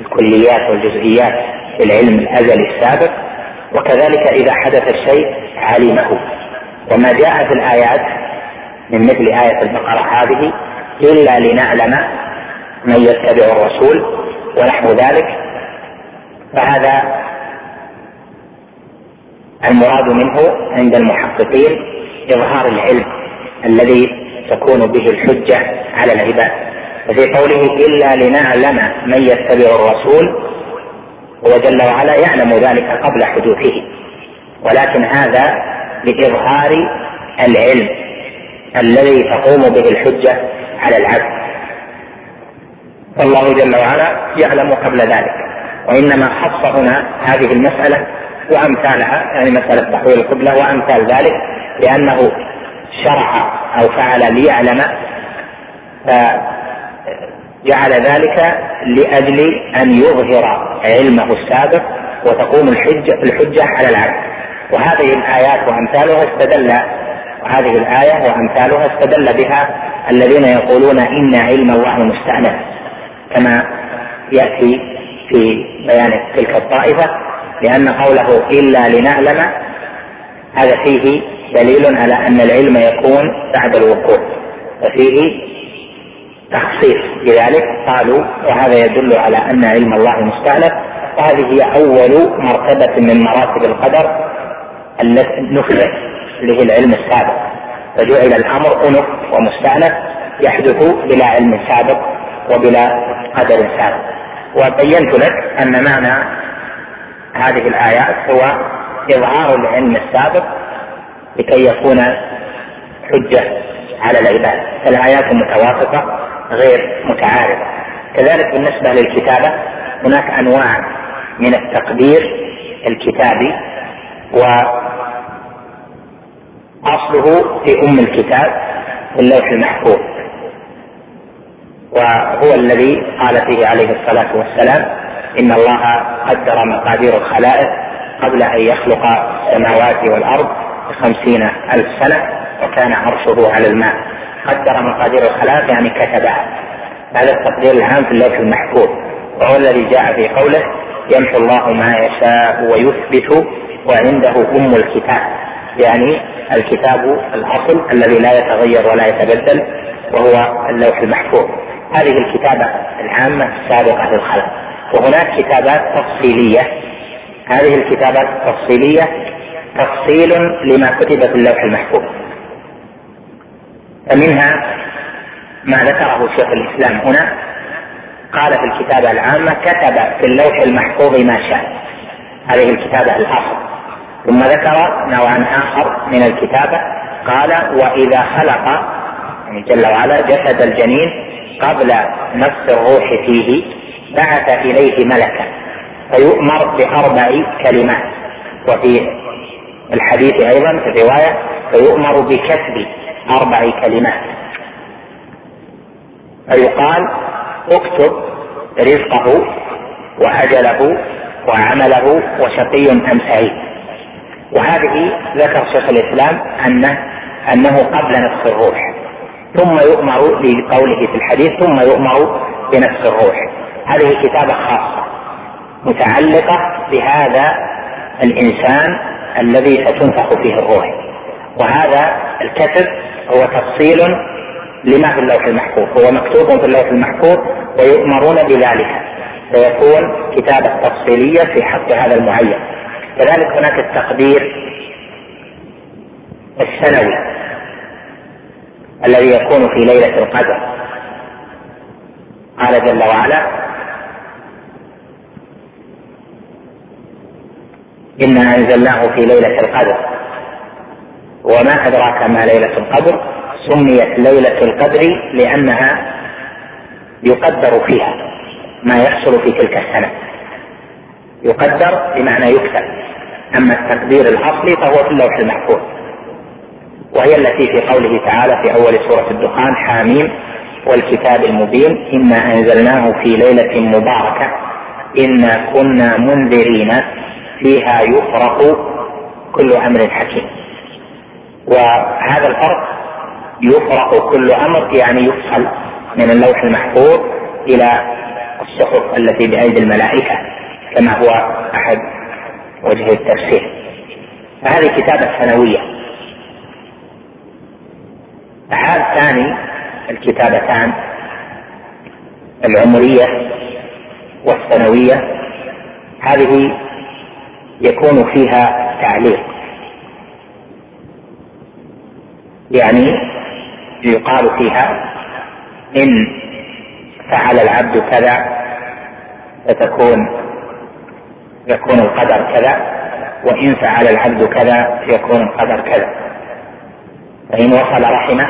Speaker 2: الكليات والجزئيات في العلم الأزلي السابق وكذلك إذا حدث الشيء علمه وما جاء في الآيات من مثل آية البقرة هذه إلا لنعلم من يتبع الرسول ونحو ذلك فهذا المراد منه عند المحققين إظهار العلم الذي تكون به الحجة على العباد وفي قوله إلا لنعلم من يتبع الرسول هو جل وعلا يعلم ذلك قبل حدوثه ولكن هذا لإظهار العلم الذي تقوم به الحجة على العبد والله جل وعلا يعلم قبل ذلك وانما خص هنا هذه المساله وامثالها يعني مساله تحويل القبله وامثال ذلك لانه شرع او فعل ليعلم فجعل ذلك لاجل ان يظهر علمه السابق وتقوم الحجه الحجه على العبد وهذه الايات وامثالها استدل وهذه الايه وامثالها استدل بها الذين يقولون ان علم الله مستانف كما ياتي في بيان تلك الطائفة لأن قوله إلا لنعلم هذا فيه دليل على أن العلم يكون بعد الوقوع وفيه تخصيص لذلك قالوا وهذا يدل على أن علم الله مستأنف وهذه هي أول مرتبة من مراتب القدر التي نفذت اللي العلم السابق فجعل الأمر أنف ومستأنف يحدث بلا علم سابق وبلا قدر سابق وبينت لك أن معنى هذه الآيات هو إظهار العلم السابق لكي يكون حجة على العباد فالآيات متوافقة غير متعارضة كذلك بالنسبة للكتابة هناك أنواع من التقدير الكتابي وأصله في أم الكتاب في اللوح المحفوظ وهو الذي قال فيه عليه الصلاة والسلام إن الله قدر مقادير الخلائق قبل أن يخلق السماوات والأرض بخمسين ألف سنة وكان عرشه على الماء قدر مقادير الخلائق يعني كتبها هذا التقدير العام في اللوح المحفوظ وهو الذي جاء في قوله يمحو الله ما يشاء ويثبت وعنده أم الكتاب يعني الكتاب الأصل الذي لا يتغير ولا يتبدل وهو اللوح المحفوظ هذه الكتابة العامة السابقة للخلق وهناك كتابات تفصيلية هذه الكتابات التفصيلية تفصيل لما كتب في اللوح المحفوظ فمنها ما ذكره شيخ الإسلام هنا قال في الكتابة العامة كتب في اللوح المحفوظ ما شاء هذه الكتابة الأصل ثم ذكر نوعا آخر من الكتابة قال وإذا خلق يعني جل وعلا جسد الجنين قبل نفس الروح فيه بعث إليه ملكا فيؤمر بأربع كلمات وفي الحديث أيضا في الرواية فيؤمر بكتب أربع كلمات فيقال اكتب رزقه وأجله وعمله وشقي أم سعيد وهذه ذكر شيخ الإسلام أنه أنه قبل نفس الروح ثم يؤمر لقوله في الحديث ثم يؤمر بنفس الروح هذه كتابة خاصة متعلقة بهذا الإنسان الذي ستنفخ فيه الروح وهذا الكتب هو تفصيل لما في اللوح المحفوظ هو مكتوب في اللوح المحفوظ ويؤمرون بذلك فيكون كتابة تفصيلية في حق هذا المعين كذلك هناك التقدير السنوي الذي يكون في ليلة القدر قال جل وعلا إنا أنزلناه في ليلة القدر وما أدراك ما ليلة القدر سميت ليلة القدر لأنها يقدر فيها ما يحصل في تلك السنة يقدر بمعنى يكتب أما التقدير الأصلي فهو في اللوح المحفوظ وهي التي في قوله تعالى في أول سورة الدخان حاميم والكتاب المبين إنا أنزلناه في ليلة مباركة إنا كنا منذرين فيها يفرق كل أمر حكيم وهذا الفرق يفرق كل أمر يعني يفصل من اللوح المحفوظ إلى الصحف التي بأيدي الملائكة كما هو أحد وجه التفسير فهذه كتابة سنوية عام ثاني الكتابتان العمرية والسنوية هذه يكون فيها تعليق يعني يقال فيها إن فعل العبد كذا فتكون يكون القدر كذا وإن فعل العبد كذا يكون القدر كذا فإن وصل رحمه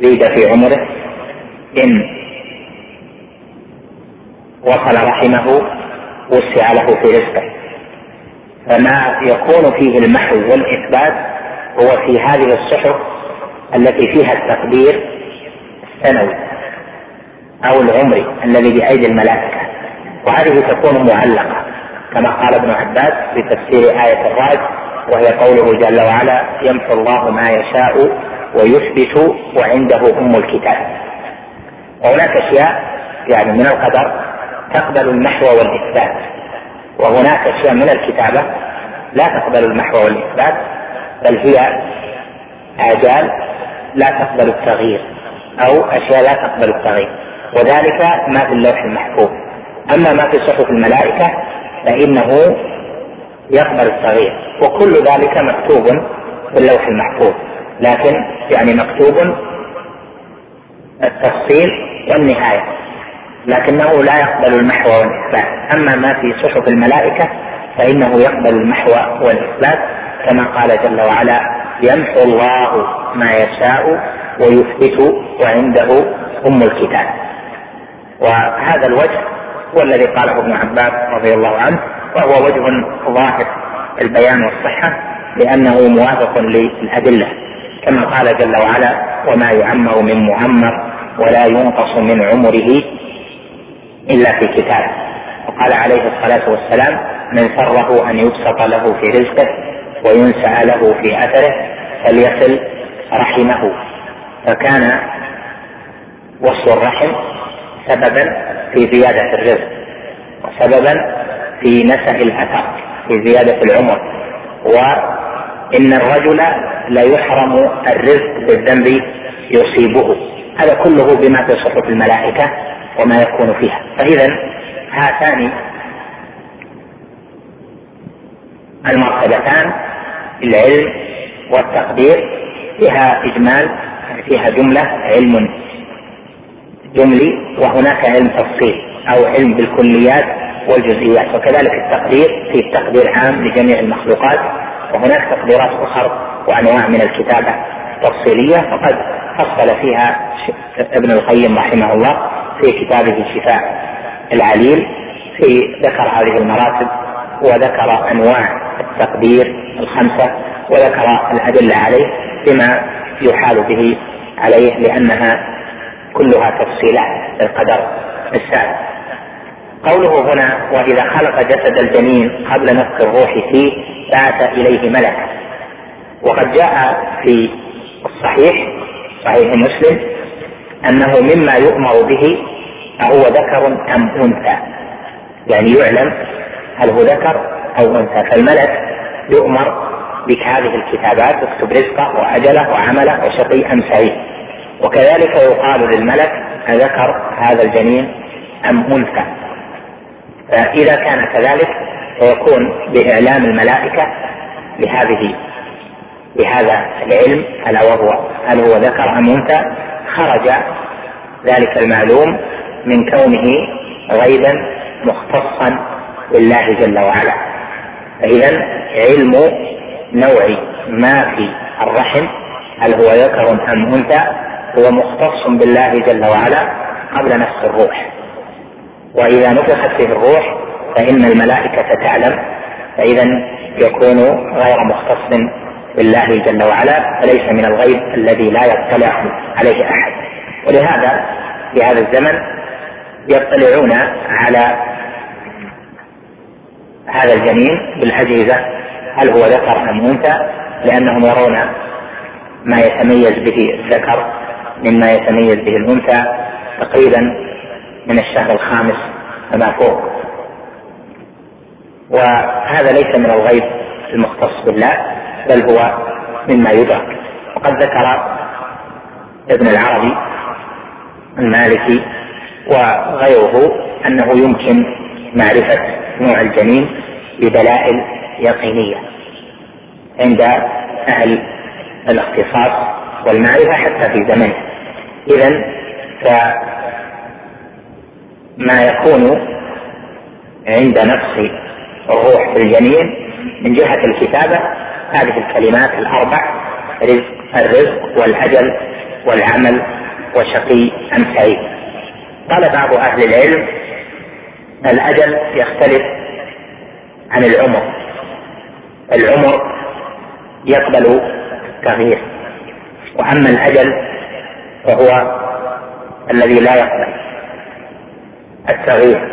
Speaker 2: زيد في عمره إن وصل رحمه وسع له في رزقه فما يكون فيه المحو والإثبات هو في هذه الصحف التي فيها التقدير السنوي أو العمري الذي بأيدي الملائكة وهذه تكون معلقة كما قال ابن عباس في تفسير آية الرعد وهي قوله جل وعلا يمحو الله ما يشاء ويثبت وعنده ام الكتاب وهناك اشياء يعني من القدر تقبل المحو والاثبات وهناك اشياء من الكتابه لا تقبل المحو والاثبات بل هي اجال لا تقبل التغيير او اشياء لا تقبل التغيير وذلك ما في اللوح المحفوظ اما ما في صحف الملائكه فانه يقبل الصغير وكل ذلك مكتوب في اللوح المحفوظ لكن يعني مكتوب التفصيل والنهاية لكنه لا يقبل المحو والإثبات أما ما في صحف الملائكة فإنه يقبل المحو والإثبات كما قال جل وعلا يمحو الله ما يشاء ويثبت وعنده أم الكتاب وهذا الوجه هو الذي قاله ابن عباس رضي الله عنه وهو وجه ظاهر البيان والصحة لأنه موافق للأدلة كما قال جل وعلا وما يعمر من معمر ولا ينقص من عمره إلا في كتابه وقال عليه الصلاة والسلام من سره أن يبسط له في رزقه وينسى له في أثره فليصل رحمه فكان وصل الرحم سببا في زيادة الرزق وسببا في نسه الاثر في زياده العمر وان الرجل لا يحرم الرزق بالذنب يصيبه هذا كله بما في صحف الملائكه وما يكون فيها فاذا هاتان المرتبتان العلم والتقدير فيها اجمال فيها جمله علم جملي وهناك علم تفصيل او علم بالكليات والجزئيات وكذلك التقدير في تقدير عام لجميع المخلوقات وهناك تقديرات أخرى وأنواع من الكتابة تفصيلية وقد فصل فيها ابن القيم رحمه الله في كتابه شفاء العليل في ذكر هذه المراتب وذكر أنواع التقدير الخمسة وذكر الأدلة عليه بما يحال به عليه لأنها كلها تفصيلات للقدر السابق قوله هنا واذا خلق جسد الجنين قبل نفخ الروح فيه بعث اليه ملكا وقد جاء في الصحيح صحيح مسلم انه مما يؤمر به اهو ذكر ام انثى يعني يعلم هل هو ذكر او انثى فالملك يؤمر بهذه الكتابات اكتب رزقه واجله وعمله وشقي ام سعيد وكذلك يقال للملك اذكر هذا الجنين ام انثى آه، إذا كان كذلك فيكون بإعلام الملائكة بهذه بهذا العلم ألا وهو هل هو ذكر أم أنثى خرج ذلك المعلوم من كونه غيبا مختصا بالله جل وعلا فإذا علم نوع ما في الرحم هل هو ذكر أم أنثى هو مختص بالله جل وعلا قبل نفس الروح وإذا نفخت فيه الروح فإن الملائكة تعلم فإذا يكون غير مختص بالله جل وعلا فليس من الغيب الذي لا يطلع عليه أحد ولهذا في هذا الزمن يطلعون على هذا الجنين بالأجهزة هل هو ذكر أم أنثى لأنهم يرون ما يتميز به الذكر مما يتميز به الأنثى تقريبا من الشهر الخامس فما فوق وهذا ليس من الغيب المختص بالله بل هو مما يدرك وقد ذكر ابن العربي المالكي وغيره انه يمكن معرفه نوع الجنين بدلائل يقينيه عند اهل الاختصاص والمعرفه حتى في زمنه اذا ما يكون عند نفس الروح في الجنين من جهة الكتابة هذه الكلمات الأربع رزق الرزق والأجل والعمل وشقي أم سعيد قال بعض أهل العلم الأجل يختلف عن العمر العمر يقبل التغيير وأما الأجل فهو الذي لا يقبل التغيير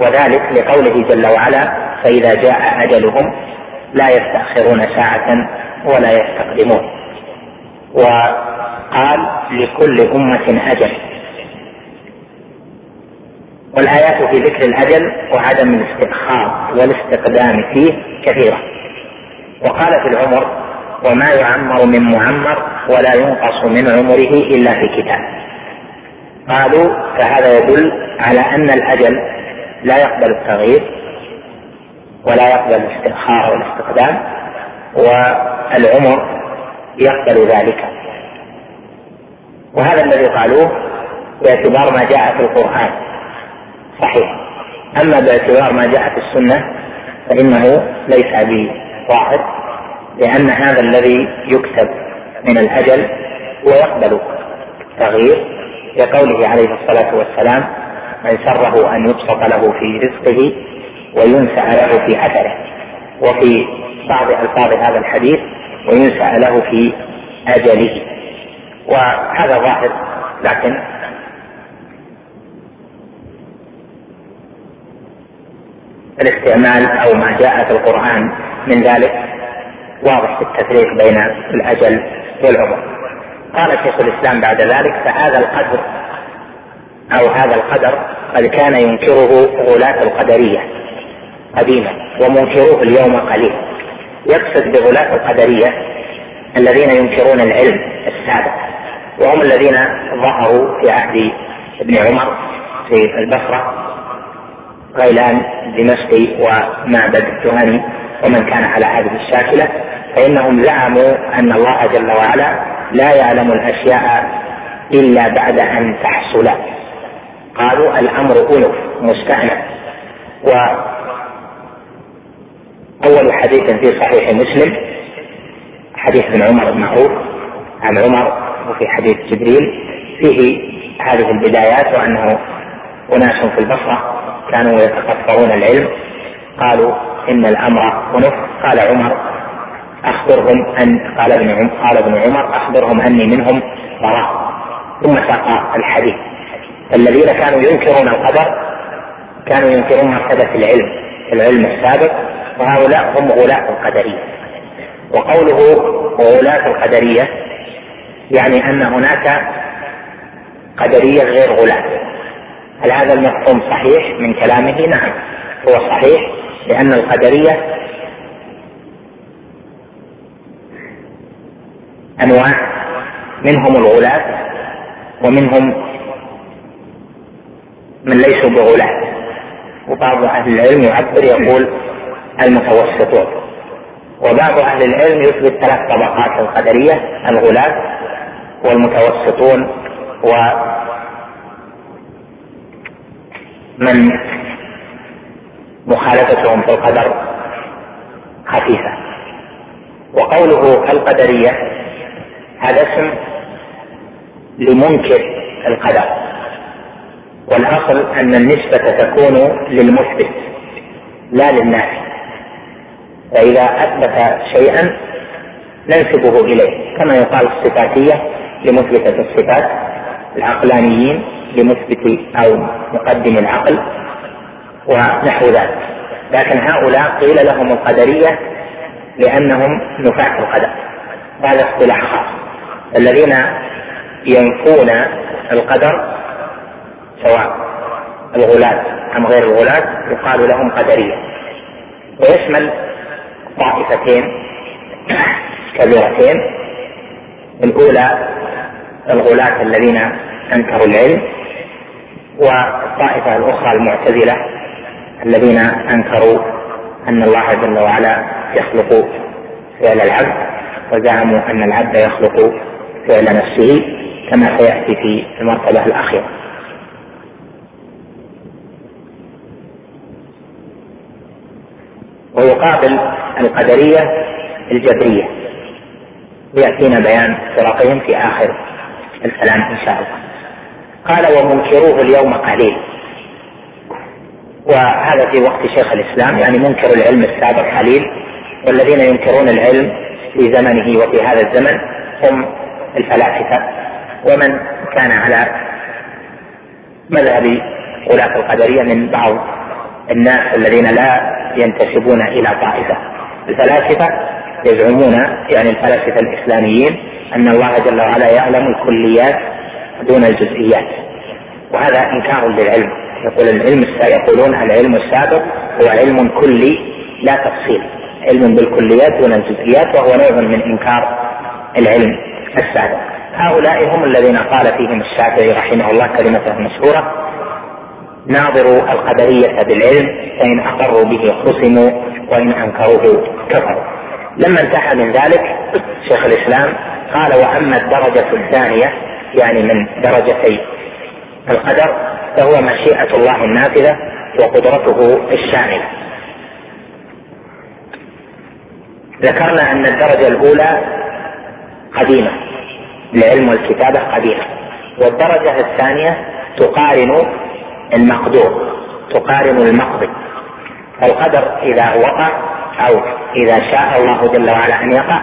Speaker 2: وذلك لقوله جل وعلا فإذا جاء أجلهم لا يستأخرون ساعة ولا يستقدمون وقال لكل أمة أجل والآيات في ذكر الأجل وعدم الاستأخار والاستقدام فيه كثيرة وقال في العمر وما يعمر من معمر ولا ينقص من عمره إلا في كتاب قالوا فهذا يدل على أن الأجل لا يقبل التغيير ولا يقبل الاستئخار والاستقدام والعمر يقبل ذلك وهذا الذي قالوه باعتبار ما جاء في القرآن صحيح أما باعتبار ما جاء في السنة فإنه ليس بواحد لأن هذا الذي يكتب من الأجل ويقبل التغيير لقوله عليه الصلاة والسلام من سره أن يبسط له في رزقه وينسع له في أثره وفي بعض ألفاظ هذا الحديث وينسع له في أجله وهذا ظاهر لكن الاستعمال أو ما جاء في القرآن من ذلك واضح في التفريق بين الأجل والعمر قال شيخ الاسلام بعد ذلك فهذا القدر او هذا القدر قد كان ينكره غلاة القدرية قديما ومنكروه اليوم قليل يقصد بغلاة القدرية الذين ينكرون العلم السابق وهم الذين ظهروا في عهد ابن عمر في البصرة غيلان دمشقي ومعبد الجهني ومن كان على هذه الشاكلة فإنهم زعموا أن الله جل وعلا لا يعلم الأشياء إلا بعد أن تحصل قالوا الأمر أنف مستأنف وأول حديث في صحيح مسلم حديث ابن عمر المعروف عن عمر وفي حديث جبريل فيه هذه البدايات وأنه أناس في البصرة كانوا يتقطعون العلم قالوا إن الأمر أنف قال عمر اخبرهم ان قال ابن عمر قال ابن عمر اخبرهم اني منهم براء ثم ساق الحديث الذين كانوا ينكرون القدر كانوا ينكرون مرتبة العلم العلم السابق وهؤلاء هم غلاة القدرية وقوله غلاة القدرية يعني أن هناك قدرية غير غلاة هل هذا المفهوم صحيح من كلامه؟ نعم هو صحيح لأن القدرية انواع منهم الغلاة ومنهم من ليسوا بغلاة وبعض اهل العلم يعبر يقول المتوسطون وبعض اهل العلم يثبت ثلاث طبقات القدريه الغلاة والمتوسطون ومن مخالفتهم في القدر خفيفه وقوله القدريه هذا اسم لمنكر القدر والأصل أن النسبة تكون للمثبت لا للنافي فإذا أثبت شيئا ننسبه إليه كما يقال الصفاتية لمثبتة الصفات العقلانيين لمثبت أو مقدم العقل ونحو ذلك لكن هؤلاء قيل لهم القدرية لأنهم نفاة القدر هذا اصطلاح خاص الذين ينفون القدر سواء الغلاة أم غير الغلاة يقال لهم قدرية ويشمل طائفتين كبيرتين الأولى الغلاة الذين أنكروا العلم والطائفة الأخرى المعتزلة الذين أنكروا أن الله جل وعلا يخلق فعل العبد وزعموا أن العبد يخلق فعل نفسه كما سيأتي في المرتبة الأخيرة ويقابل القدرية الجبرية ويأتينا بيان فرقهم في آخر الكلام إن شاء الله قال ومنكروه اليوم قليل وهذا في وقت شيخ الإسلام يعني منكر العلم السابق قليل والذين ينكرون العلم في زمنه وفي هذا الزمن هم الفلاسفة ومن كان على مذهب غلاة القدرية من بعض الناس الذين لا ينتسبون إلى طائفة الفلاسفة يزعمون يعني الفلاسفة الإسلاميين أن الله جل وعلا يعلم الكليات دون الجزئيات وهذا إنكار للعلم يقول العلم يقولون العلم السابق هو علم كلي لا تفصيل علم بالكليات دون الجزئيات وهو نوع من إنكار العلم السابق هؤلاء هم الذين قال فيهم الشافعي رحمه الله كلمته المشهورة ناظروا القدرية بالعلم فإن أقروا به خصموا وإن أنكروه كفروا لما انتهى من ذلك شيخ الإسلام قال وأما الدرجة الثانية يعني من درجتي القدر فهو مشيئة الله النافذة وقدرته الشاملة ذكرنا أن الدرجة الأولى قديمة العلم والكتابة قديمة والدرجة الثانية تقارن المقدور تقارن المقضي فالقدر إذا وقع أو إذا شاء الله جل وعلا أن يقع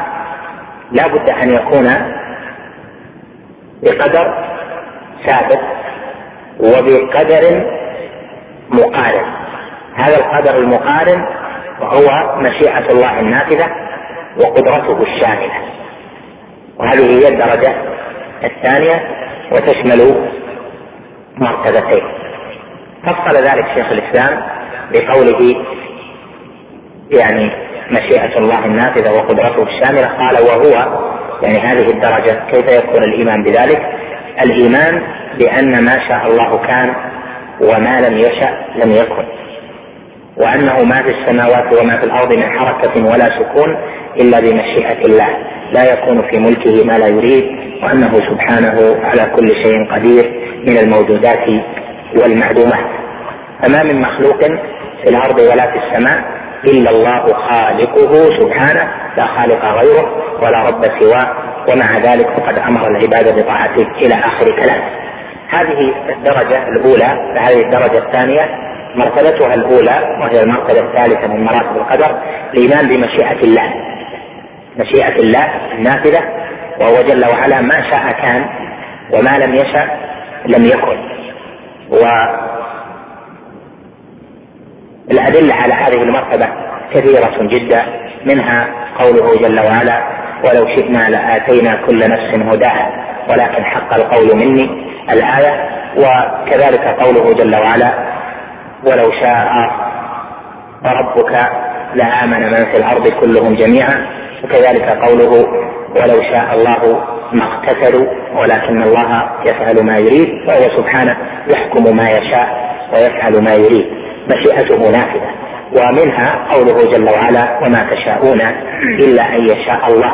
Speaker 2: لا بد أن يكون بقدر ثابت وبقدر مقارن هذا القدر المقارن وهو مشيئة الله النافذة وقدرته الشاملة وهذه هي الدرجة الثانية وتشمل مرتبتين فصل ذلك شيخ الإسلام بقوله يعني مشيئة الله النافذة وقدرته الشاملة قال وهو يعني هذه الدرجة كيف يكون الإيمان بذلك الإيمان بأن ما شاء الله كان وما لم يشأ لم يكن وأنه ما في السماوات وما في الأرض من حركة ولا سكون إلا بمشيئة الله لا يكون في ملكه ما لا يريد وأنه سبحانه على كل شيء قدير من الموجودات والمعدومات فما من مخلوق في الأرض ولا في السماء إلا الله خالقه سبحانه لا خالق غيره ولا رب سواه ومع ذلك فقد أمر العباد بطاعته إلى آخر كلام هذه الدرجة الأولى هذه الدرجة الثانية مرتبتها الأولى وهي المرتبة الثالثة من مراتب القدر الإيمان بمشيئة الله مشيئة الله النافذة وهو جل وعلا ما شاء كان وما لم يشأ لم يكن والأدلة على هذه المرتبة كثيرة جدا منها قوله جل وعلا ولو شئنا لآتينا كل نفس هداها ولكن حق القول مني الآية وكذلك قوله جل وعلا ولو شاء ربك لآمن من في الأرض كلهم جميعا وكذلك قوله ولو شاء الله ما اقتتلوا ولكن الله يفعل ما يريد وهو سبحانه يحكم ما يشاء ويفعل ما يريد مشيئته نافذة ومنها قوله جل وعلا وما تشاءون إلا أن يشاء الله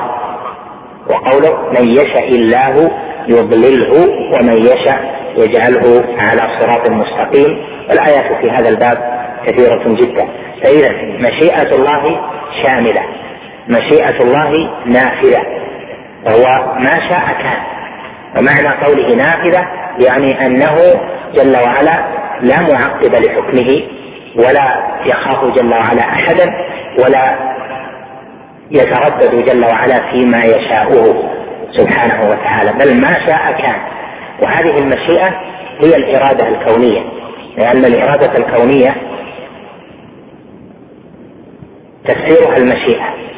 Speaker 2: وقوله من يشاء الله يضلله ومن يشاء يجعله على صراط مستقيم والآيات في هذا الباب كثيرة جدا فإذا مشيئة الله شاملة مشيئة الله نافذة وهو ما شاء كان ومعنى قوله نافذة يعني أنه جل وعلا لا معقب لحكمه ولا يخاف جل وعلا أحدا ولا يتردد جل وعلا فيما يشاؤه سبحانه وتعالى بل ما شاء كان وهذه المشيئة هي الإرادة الكونية لأن الإرادة الكونية تفسيرها المشيئة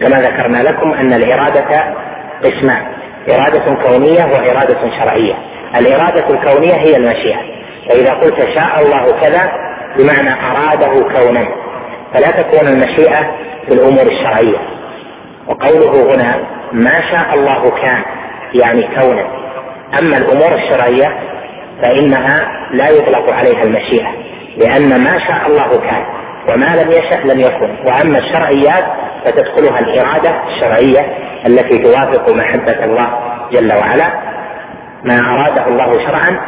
Speaker 2: كما ذكرنا لكم أن الإرادة قسمان إرادة كونية وإرادة شرعية الإرادة الكونية هي المشيئة فإذا قلت شاء الله كذا بمعنى أراده كونا فلا تكون المشيئة في الأمور الشرعية وقوله هنا ما شاء الله كان يعني كونا أما الأمور الشرعية فإنها لا يطلق عليها المشيئة لأن ما شاء الله كان وما لم يشأ لم يكن وأما الشرعيات فتدخلها الإرادة الشرعية التي توافق محبة الله جل وعلا ما أراده الله شرعا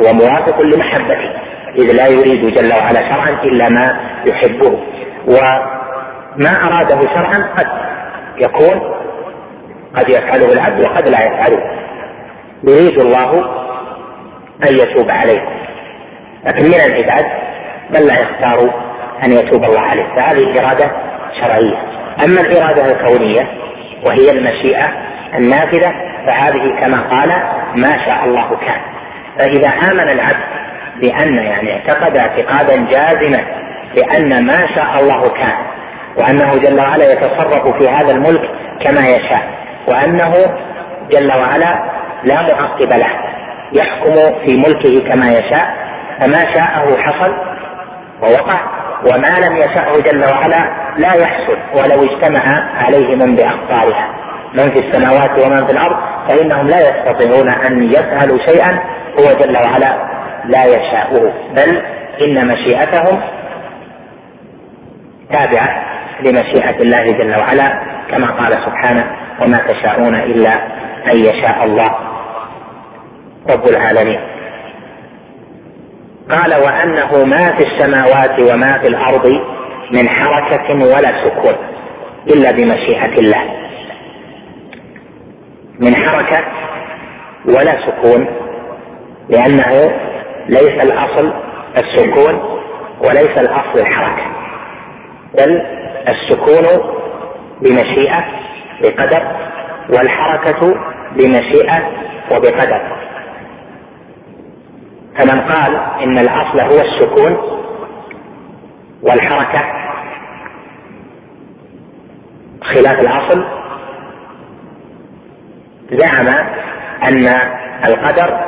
Speaker 2: هو موافق لمحبته إذ لا يريد جل وعلا شرعا إلا ما يحبه وما أراده شرعا قد يكون قد يفعله العبد وقد لا يفعله يريد الله أن يتوب عليه لكن من العباد من لا يختار أن يتوب الله عليه فهذه إرادة شرعية أما الإرادة الكونية وهي المشيئة النافذة فهذه كما قال ما شاء الله كان فإذا آمن العبد بأن يعني اعتقد اعتقادا جازما بأن ما شاء الله كان وأنه جل وعلا يتصرف في هذا الملك كما يشاء وأنه جل وعلا لا معقب له يحكم في ملكه كما يشاء فما شاءه حصل ووقع وما لم يشأه جل وعلا لا يحصل ولو اجتمع عليه من بأقطارها من في السماوات ومن في الأرض فإنهم لا يستطيعون أن يفعلوا شيئا هو جل وعلا لا يشاؤه بل إن مشيئتهم تابعة لمشيئة الله جل وعلا كما قال سبحانه وما تشاءون إلا أن يشاء الله رب العالمين قال وانه ما في السماوات وما في الارض من حركه ولا سكون الا بمشيئه الله من حركه ولا سكون لانه ليس الاصل السكون وليس الاصل الحركه بل السكون بمشيئه بقدر والحركه بمشيئه وبقدر فمن قال ان الاصل هو السكون والحركه خلاف الاصل زعم ان القدر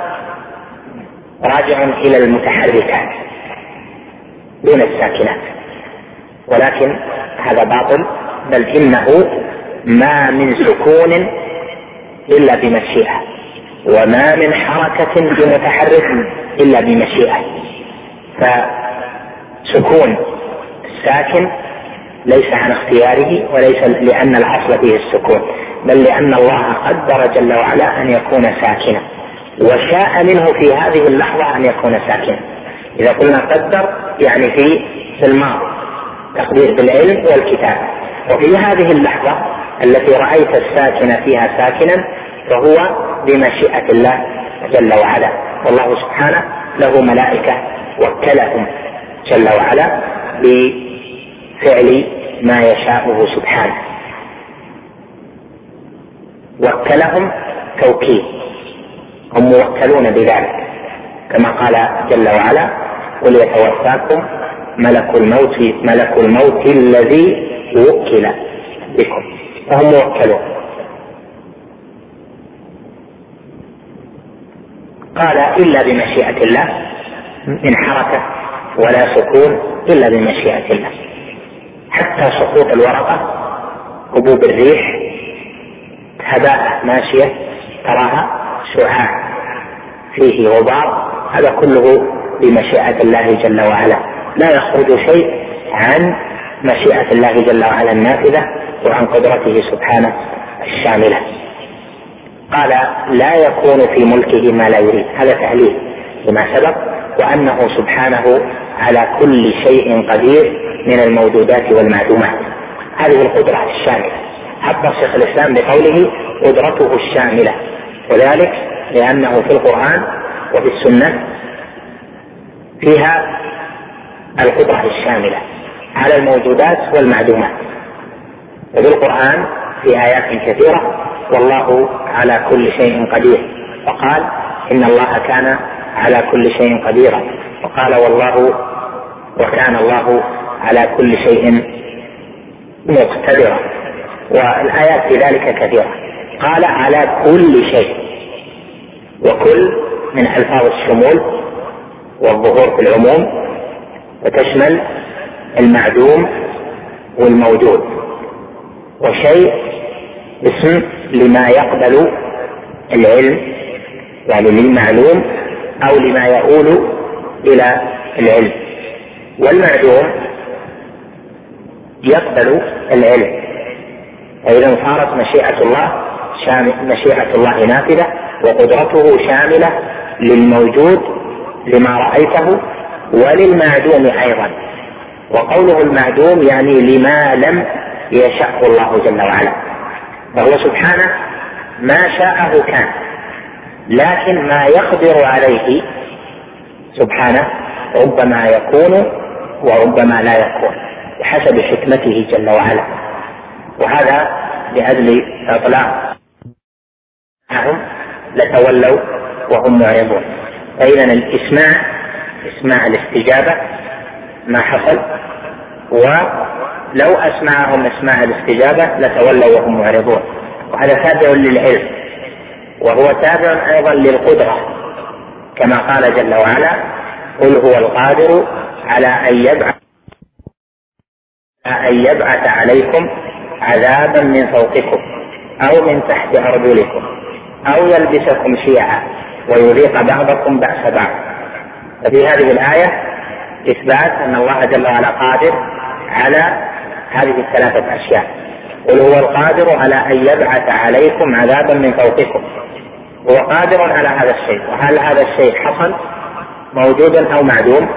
Speaker 2: راجع الى المتحركات دون الساكنات ولكن هذا باطل بل انه ما من سكون الا بمشيئه وما من حركه بمتحرك إلا بمشيئة فسكون الساكن ليس عن اختياره وليس لأن الأصل فيه السكون بل لأن الله قدر جل وعلا أن يكون ساكنا وشاء منه في هذه اللحظة أن يكون ساكنا إذا قلنا قدر يعني في في الماضي تقدير بالعلم والكتاب وفي هذه اللحظة التي رأيت الساكن فيها ساكنا فهو بمشيئة الله جل وعلا والله سبحانه له ملائكة وكلهم جل وعلا بفعل ما يشاءه سبحانه وكلهم توكيل هم موكلون بذلك كما قال جل وعلا قل يتوفاكم ملك الموت ملك الموت الذي وكل بكم فهم موكلون قال إلا بمشيئة الله من حركة ولا سكون إلا بمشيئة الله حتى سقوط الورقة هبوب الريح هباء ماشية تراها شعاع فيه غبار هذا كله بمشيئة الله جل وعلا لا يخرج شيء عن مشيئة الله جل وعلا النافذة وعن قدرته سبحانه الشاملة قال لا يكون في ملكه ما لا يريد هذا تعليل لما سبق وأنه سبحانه على كل شيء قدير من الموجودات والمعدومات هذه القدرة الشاملة حتى شيخ الإسلام بقوله قدرته الشاملة وذلك لأنه في القرآن وفي السنة فيها القدرة الشاملة على الموجودات والمعدومات وفي القرآن في آيات كثيرة والله على كل شيء قدير وقال إن الله كان على كل شيء قديرا وقال والله وكان الله على كل شيء مقتدرا والآيات في ذلك كثيرة قال على كل شيء وكل من ألفاظ الشمول والظهور في العموم وتشمل المعدوم والموجود وشيء اسم لما يقبل العلم يعني للمعلوم أو لما يؤول إلى العلم والمعلوم يقبل العلم فإذا صارت مشيئة الله شامل مشيئة الله نافذة وقدرته شاملة للموجود لما رأيته وللمعدوم أيضا وقوله المعدوم يعني لما لم يشأه الله جل وعلا فهو سبحانه ما شاءه كان لكن ما يقدر عليه سبحانه ربما يكون وربما لا يكون بحسب حكمته جل وعلا وهذا لأجل إطلاق هم نعم، لتولوا وهم معرضون فإذا الإسماع إسماع الاستجابة ما حصل و لو أسمعهم أسماع الاستجابة لتولوا وهم معرضون وهذا تابع للعلم وهو تابع أيضا للقدرة كما قال جل وعلا قل هو القادر على أن يبعث أن يبعث عليكم عذابا من فوقكم أو من تحت أرجلكم أو يلبسكم شيعا ويذيق بعضكم بأس بعض ففي هذه الآية إثبات أن الله جل وعلا قادر على هذه الثلاثة أشياء قل هو القادر على أن يبعث عليكم عذابا من فوقكم هو قادر على هذا الشيء وهل هذا الشيء حصل موجودا أو معدوم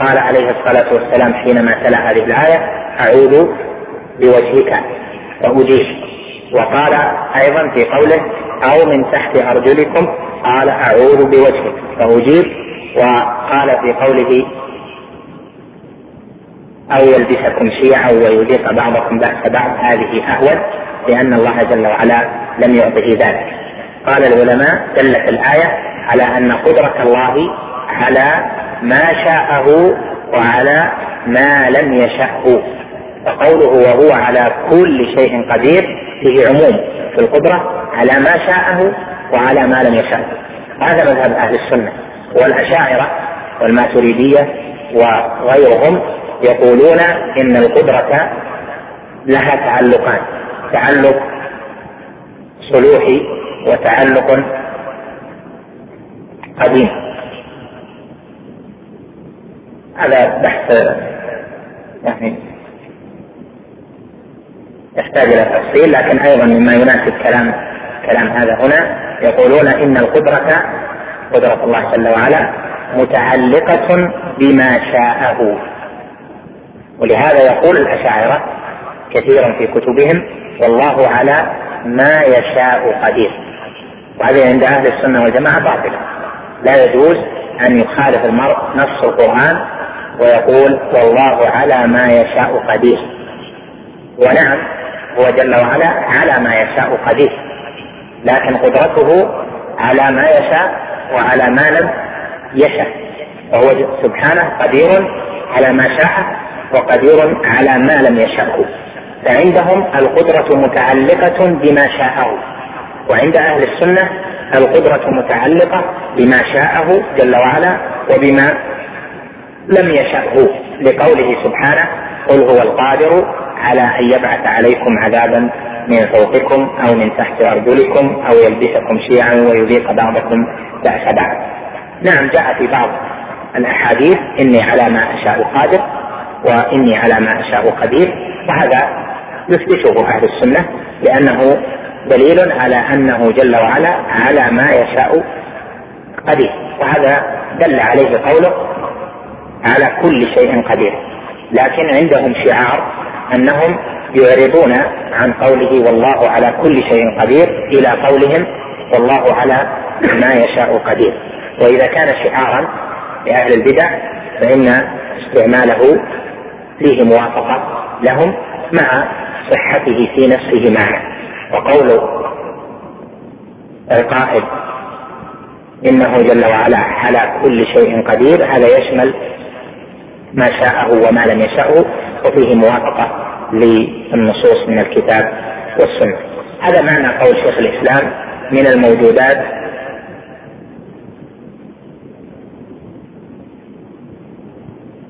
Speaker 2: قال عليه الصلاة والسلام حينما تلا هذه الآية أعوذ بوجهك وأجيب وقال أيضا في قوله أو من تحت أرجلكم قال أعوذ بوجهك فأجيب وقال في قوله أو يلبسكم شيعا ويذيق بعضكم بأس بعض هذه أهون لأن الله جل وعلا لم يعطه ذلك قال العلماء دلت الآية على أن قدرة الله على ما شاءه وعلى ما لم يشأه فقوله وهو على كل شيء قدير فيه عموم في القدرة على ما شاءه وعلى ما لم يشأه هذا مذهب أهل السنة والأشاعرة والماتريدية وغيرهم يقولون ان القدره لها تعلقان تعلق صلوحي وتعلق قديم هذا بحث يعني يحتاج الى تفصيل لكن ايضا مما يناسب كلام كلام هذا هنا يقولون ان القدره قدره الله جل وعلا متعلقه بما شاءه ولهذا يقول الأشاعرة كثيرا في كتبهم والله على ما يشاء قدير وهذه عند أهل السنة والجماعة باطلة لا يجوز أن يخالف المرء نص القرآن ويقول والله على ما يشاء قدير ونعم هو جل وعلا على ما يشاء قدير لكن قدرته على ما يشاء وعلى ما لم يشاء وهو سبحانه قدير على ما شاء وقدير على ما لم يشاءه فعندهم القدرة متعلقة بما شاءه وعند أهل السنة القدرة متعلقة بما شاءه جل وعلا وبما لم يشأه لقوله سبحانه قل هو القادر على أن يبعث عليكم عذابا من فوقكم أو من تحت أرجلكم أو يلبسكم شيعا ويذيق بعضكم بأس بعض نعم جاء في بعض الأحاديث إني على ما أشاء قادر واني على ما اشاء قدير وهذا يثبته اهل السنه لانه دليل على انه جل وعلا على ما يشاء قدير وهذا دل عليه قوله على كل شيء قدير لكن عندهم شعار انهم يعرضون عن قوله والله على كل شيء قدير الى قولهم والله على ما يشاء قدير واذا كان شعارا لاهل البدع فان استعماله فيه موافقة لهم مع صحته في نفسه معنى وقول القائل إنه جل وعلا على كل شيء قدير هذا يشمل ما شاءه وما لم يشأه وفيه موافقة للنصوص من الكتاب والسنة هذا معنى قول شيخ الإسلام من الموجودات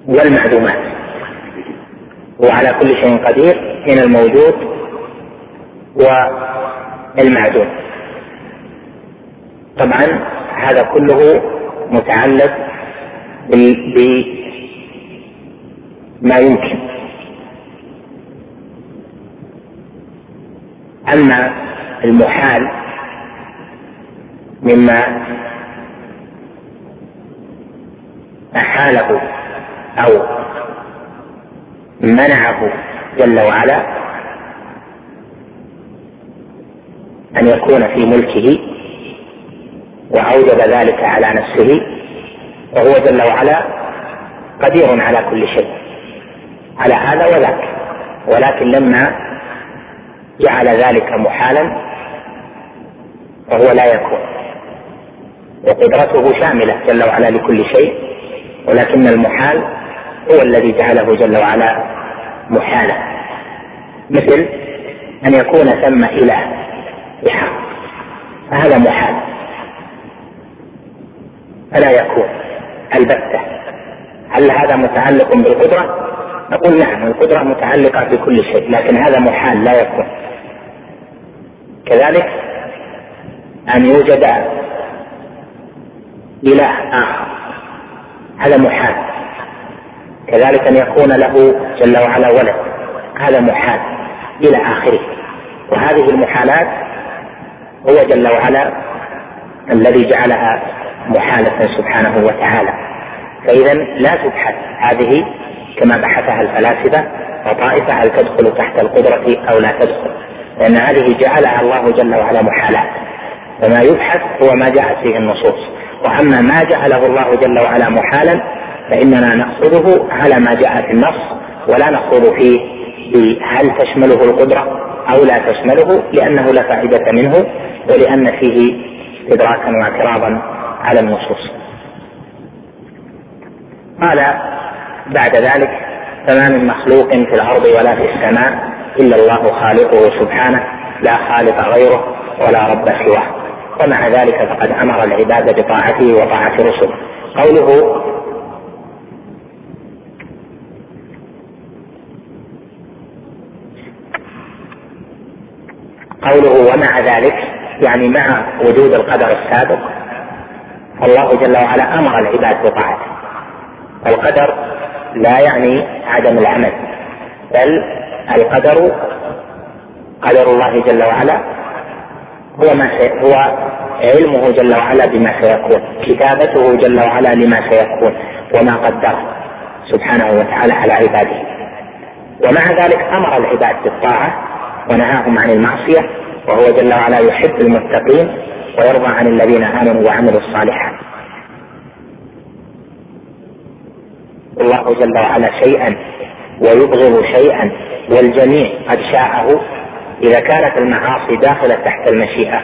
Speaker 2: والمعلومات وعلى كل شيء قدير من الموجود والمعدوم طبعا هذا كله متعلق بما يمكن اما المحال مما احاله او منعه جل وعلا أن يكون في ملكه وأوجب ذلك على نفسه وهو جل وعلا قدير على كل شيء على هذا وذاك ولكن لما جعل ذلك محالا فهو لا يكون وقدرته شاملة جل وعلا لكل شيء ولكن المحال هو الذي جعله جل وعلا محالا مثل أن يكون ثم إله بحق فهذا محال فلا يكون البتة هل هذا متعلق بالقدرة؟ نقول نعم القدرة متعلقة بكل شيء لكن هذا محال لا يكون كذلك أن يوجد إله آخر هذا محال كذلك أن يكون له جل وعلا ولد هذا محال إلى آخره وهذه المحالات هو جل وعلا الذي جعلها محالة سبحانه وتعالى فإذا لا تبحث هذه كما بحثها الفلاسفة وطائفة هل تدخل تحت القدرة أو لا تدخل لأن هذه جعلها الله جل وعلا محالات فما يبحث هو ما جاءت فيه النصوص وأما ما جعله الله جل وعلا محالا فإننا نأخذه على ما جاء في النص ولا نأخذ فيه بهل تشمله القدرة أو لا تشمله لأنه لا فائدة منه ولأن فيه إدراكا واعتراضا على النصوص قال بعد ذلك فما من مخلوق في الأرض ولا في السماء إلا الله خالقه سبحانه لا خالق غيره ولا رب سواه ومع ذلك فقد أمر العباد بطاعته وطاعة رسله قوله قوله ومع ذلك يعني مع وجود القدر السابق الله جل وعلا امر العباد بطاعته القدر لا يعني عدم العمل بل القدر قدر الله جل وعلا هو ما هو علمه جل وعلا بما سيكون كتابته جل وعلا لما سيكون وما قدره سبحانه وتعالى على عباده ومع ذلك امر العباد بالطاعه ونهاهم عن المعصية وهو جل وعلا يحب المتقين ويرضى عن الذين آمنوا وعملوا الصالحات الله جل وعلا شيئا ويبغض شيئا والجميع قد شاءه إذا كانت المعاصي داخلة تحت المشيئة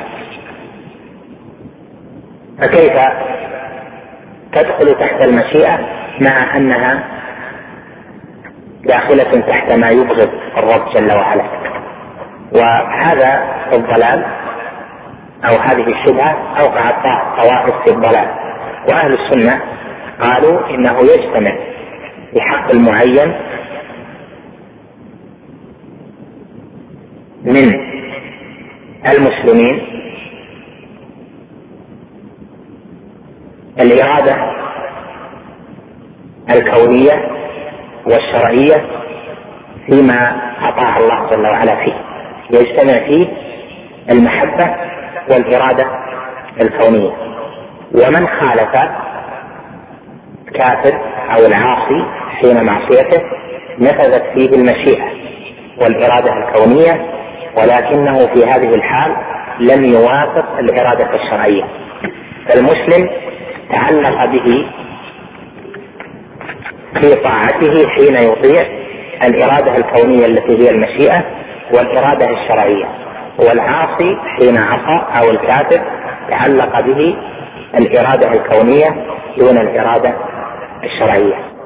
Speaker 2: فكيف تدخل تحت المشيئة مع أنها داخلة تحت ما يبغض الرب جل وعلا وهذا الضلال أو هذه الشبهة أوقعت طوائف في الضلال وأهل السنة قالوا إنه يجتمع بحق المعين من المسلمين الإرادة الكونية والشرعية فيما أطاع الله جل وعلا فيه يجتمع فيه المحبة والإرادة الكونية ومن خالف الكافر أو العاصي حين معصيته نفذت فيه المشيئة والإرادة الكونية ولكنه في هذه الحال لم يوافق الإرادة الشرعية فالمسلم تعلق به في طاعته حين يطيع الإرادة الكونية التي هي المشيئة والإرادة الشرعية والعاصي حين عصى أو الكافر تعلق به الإرادة الكونية دون الإرادة الشرعية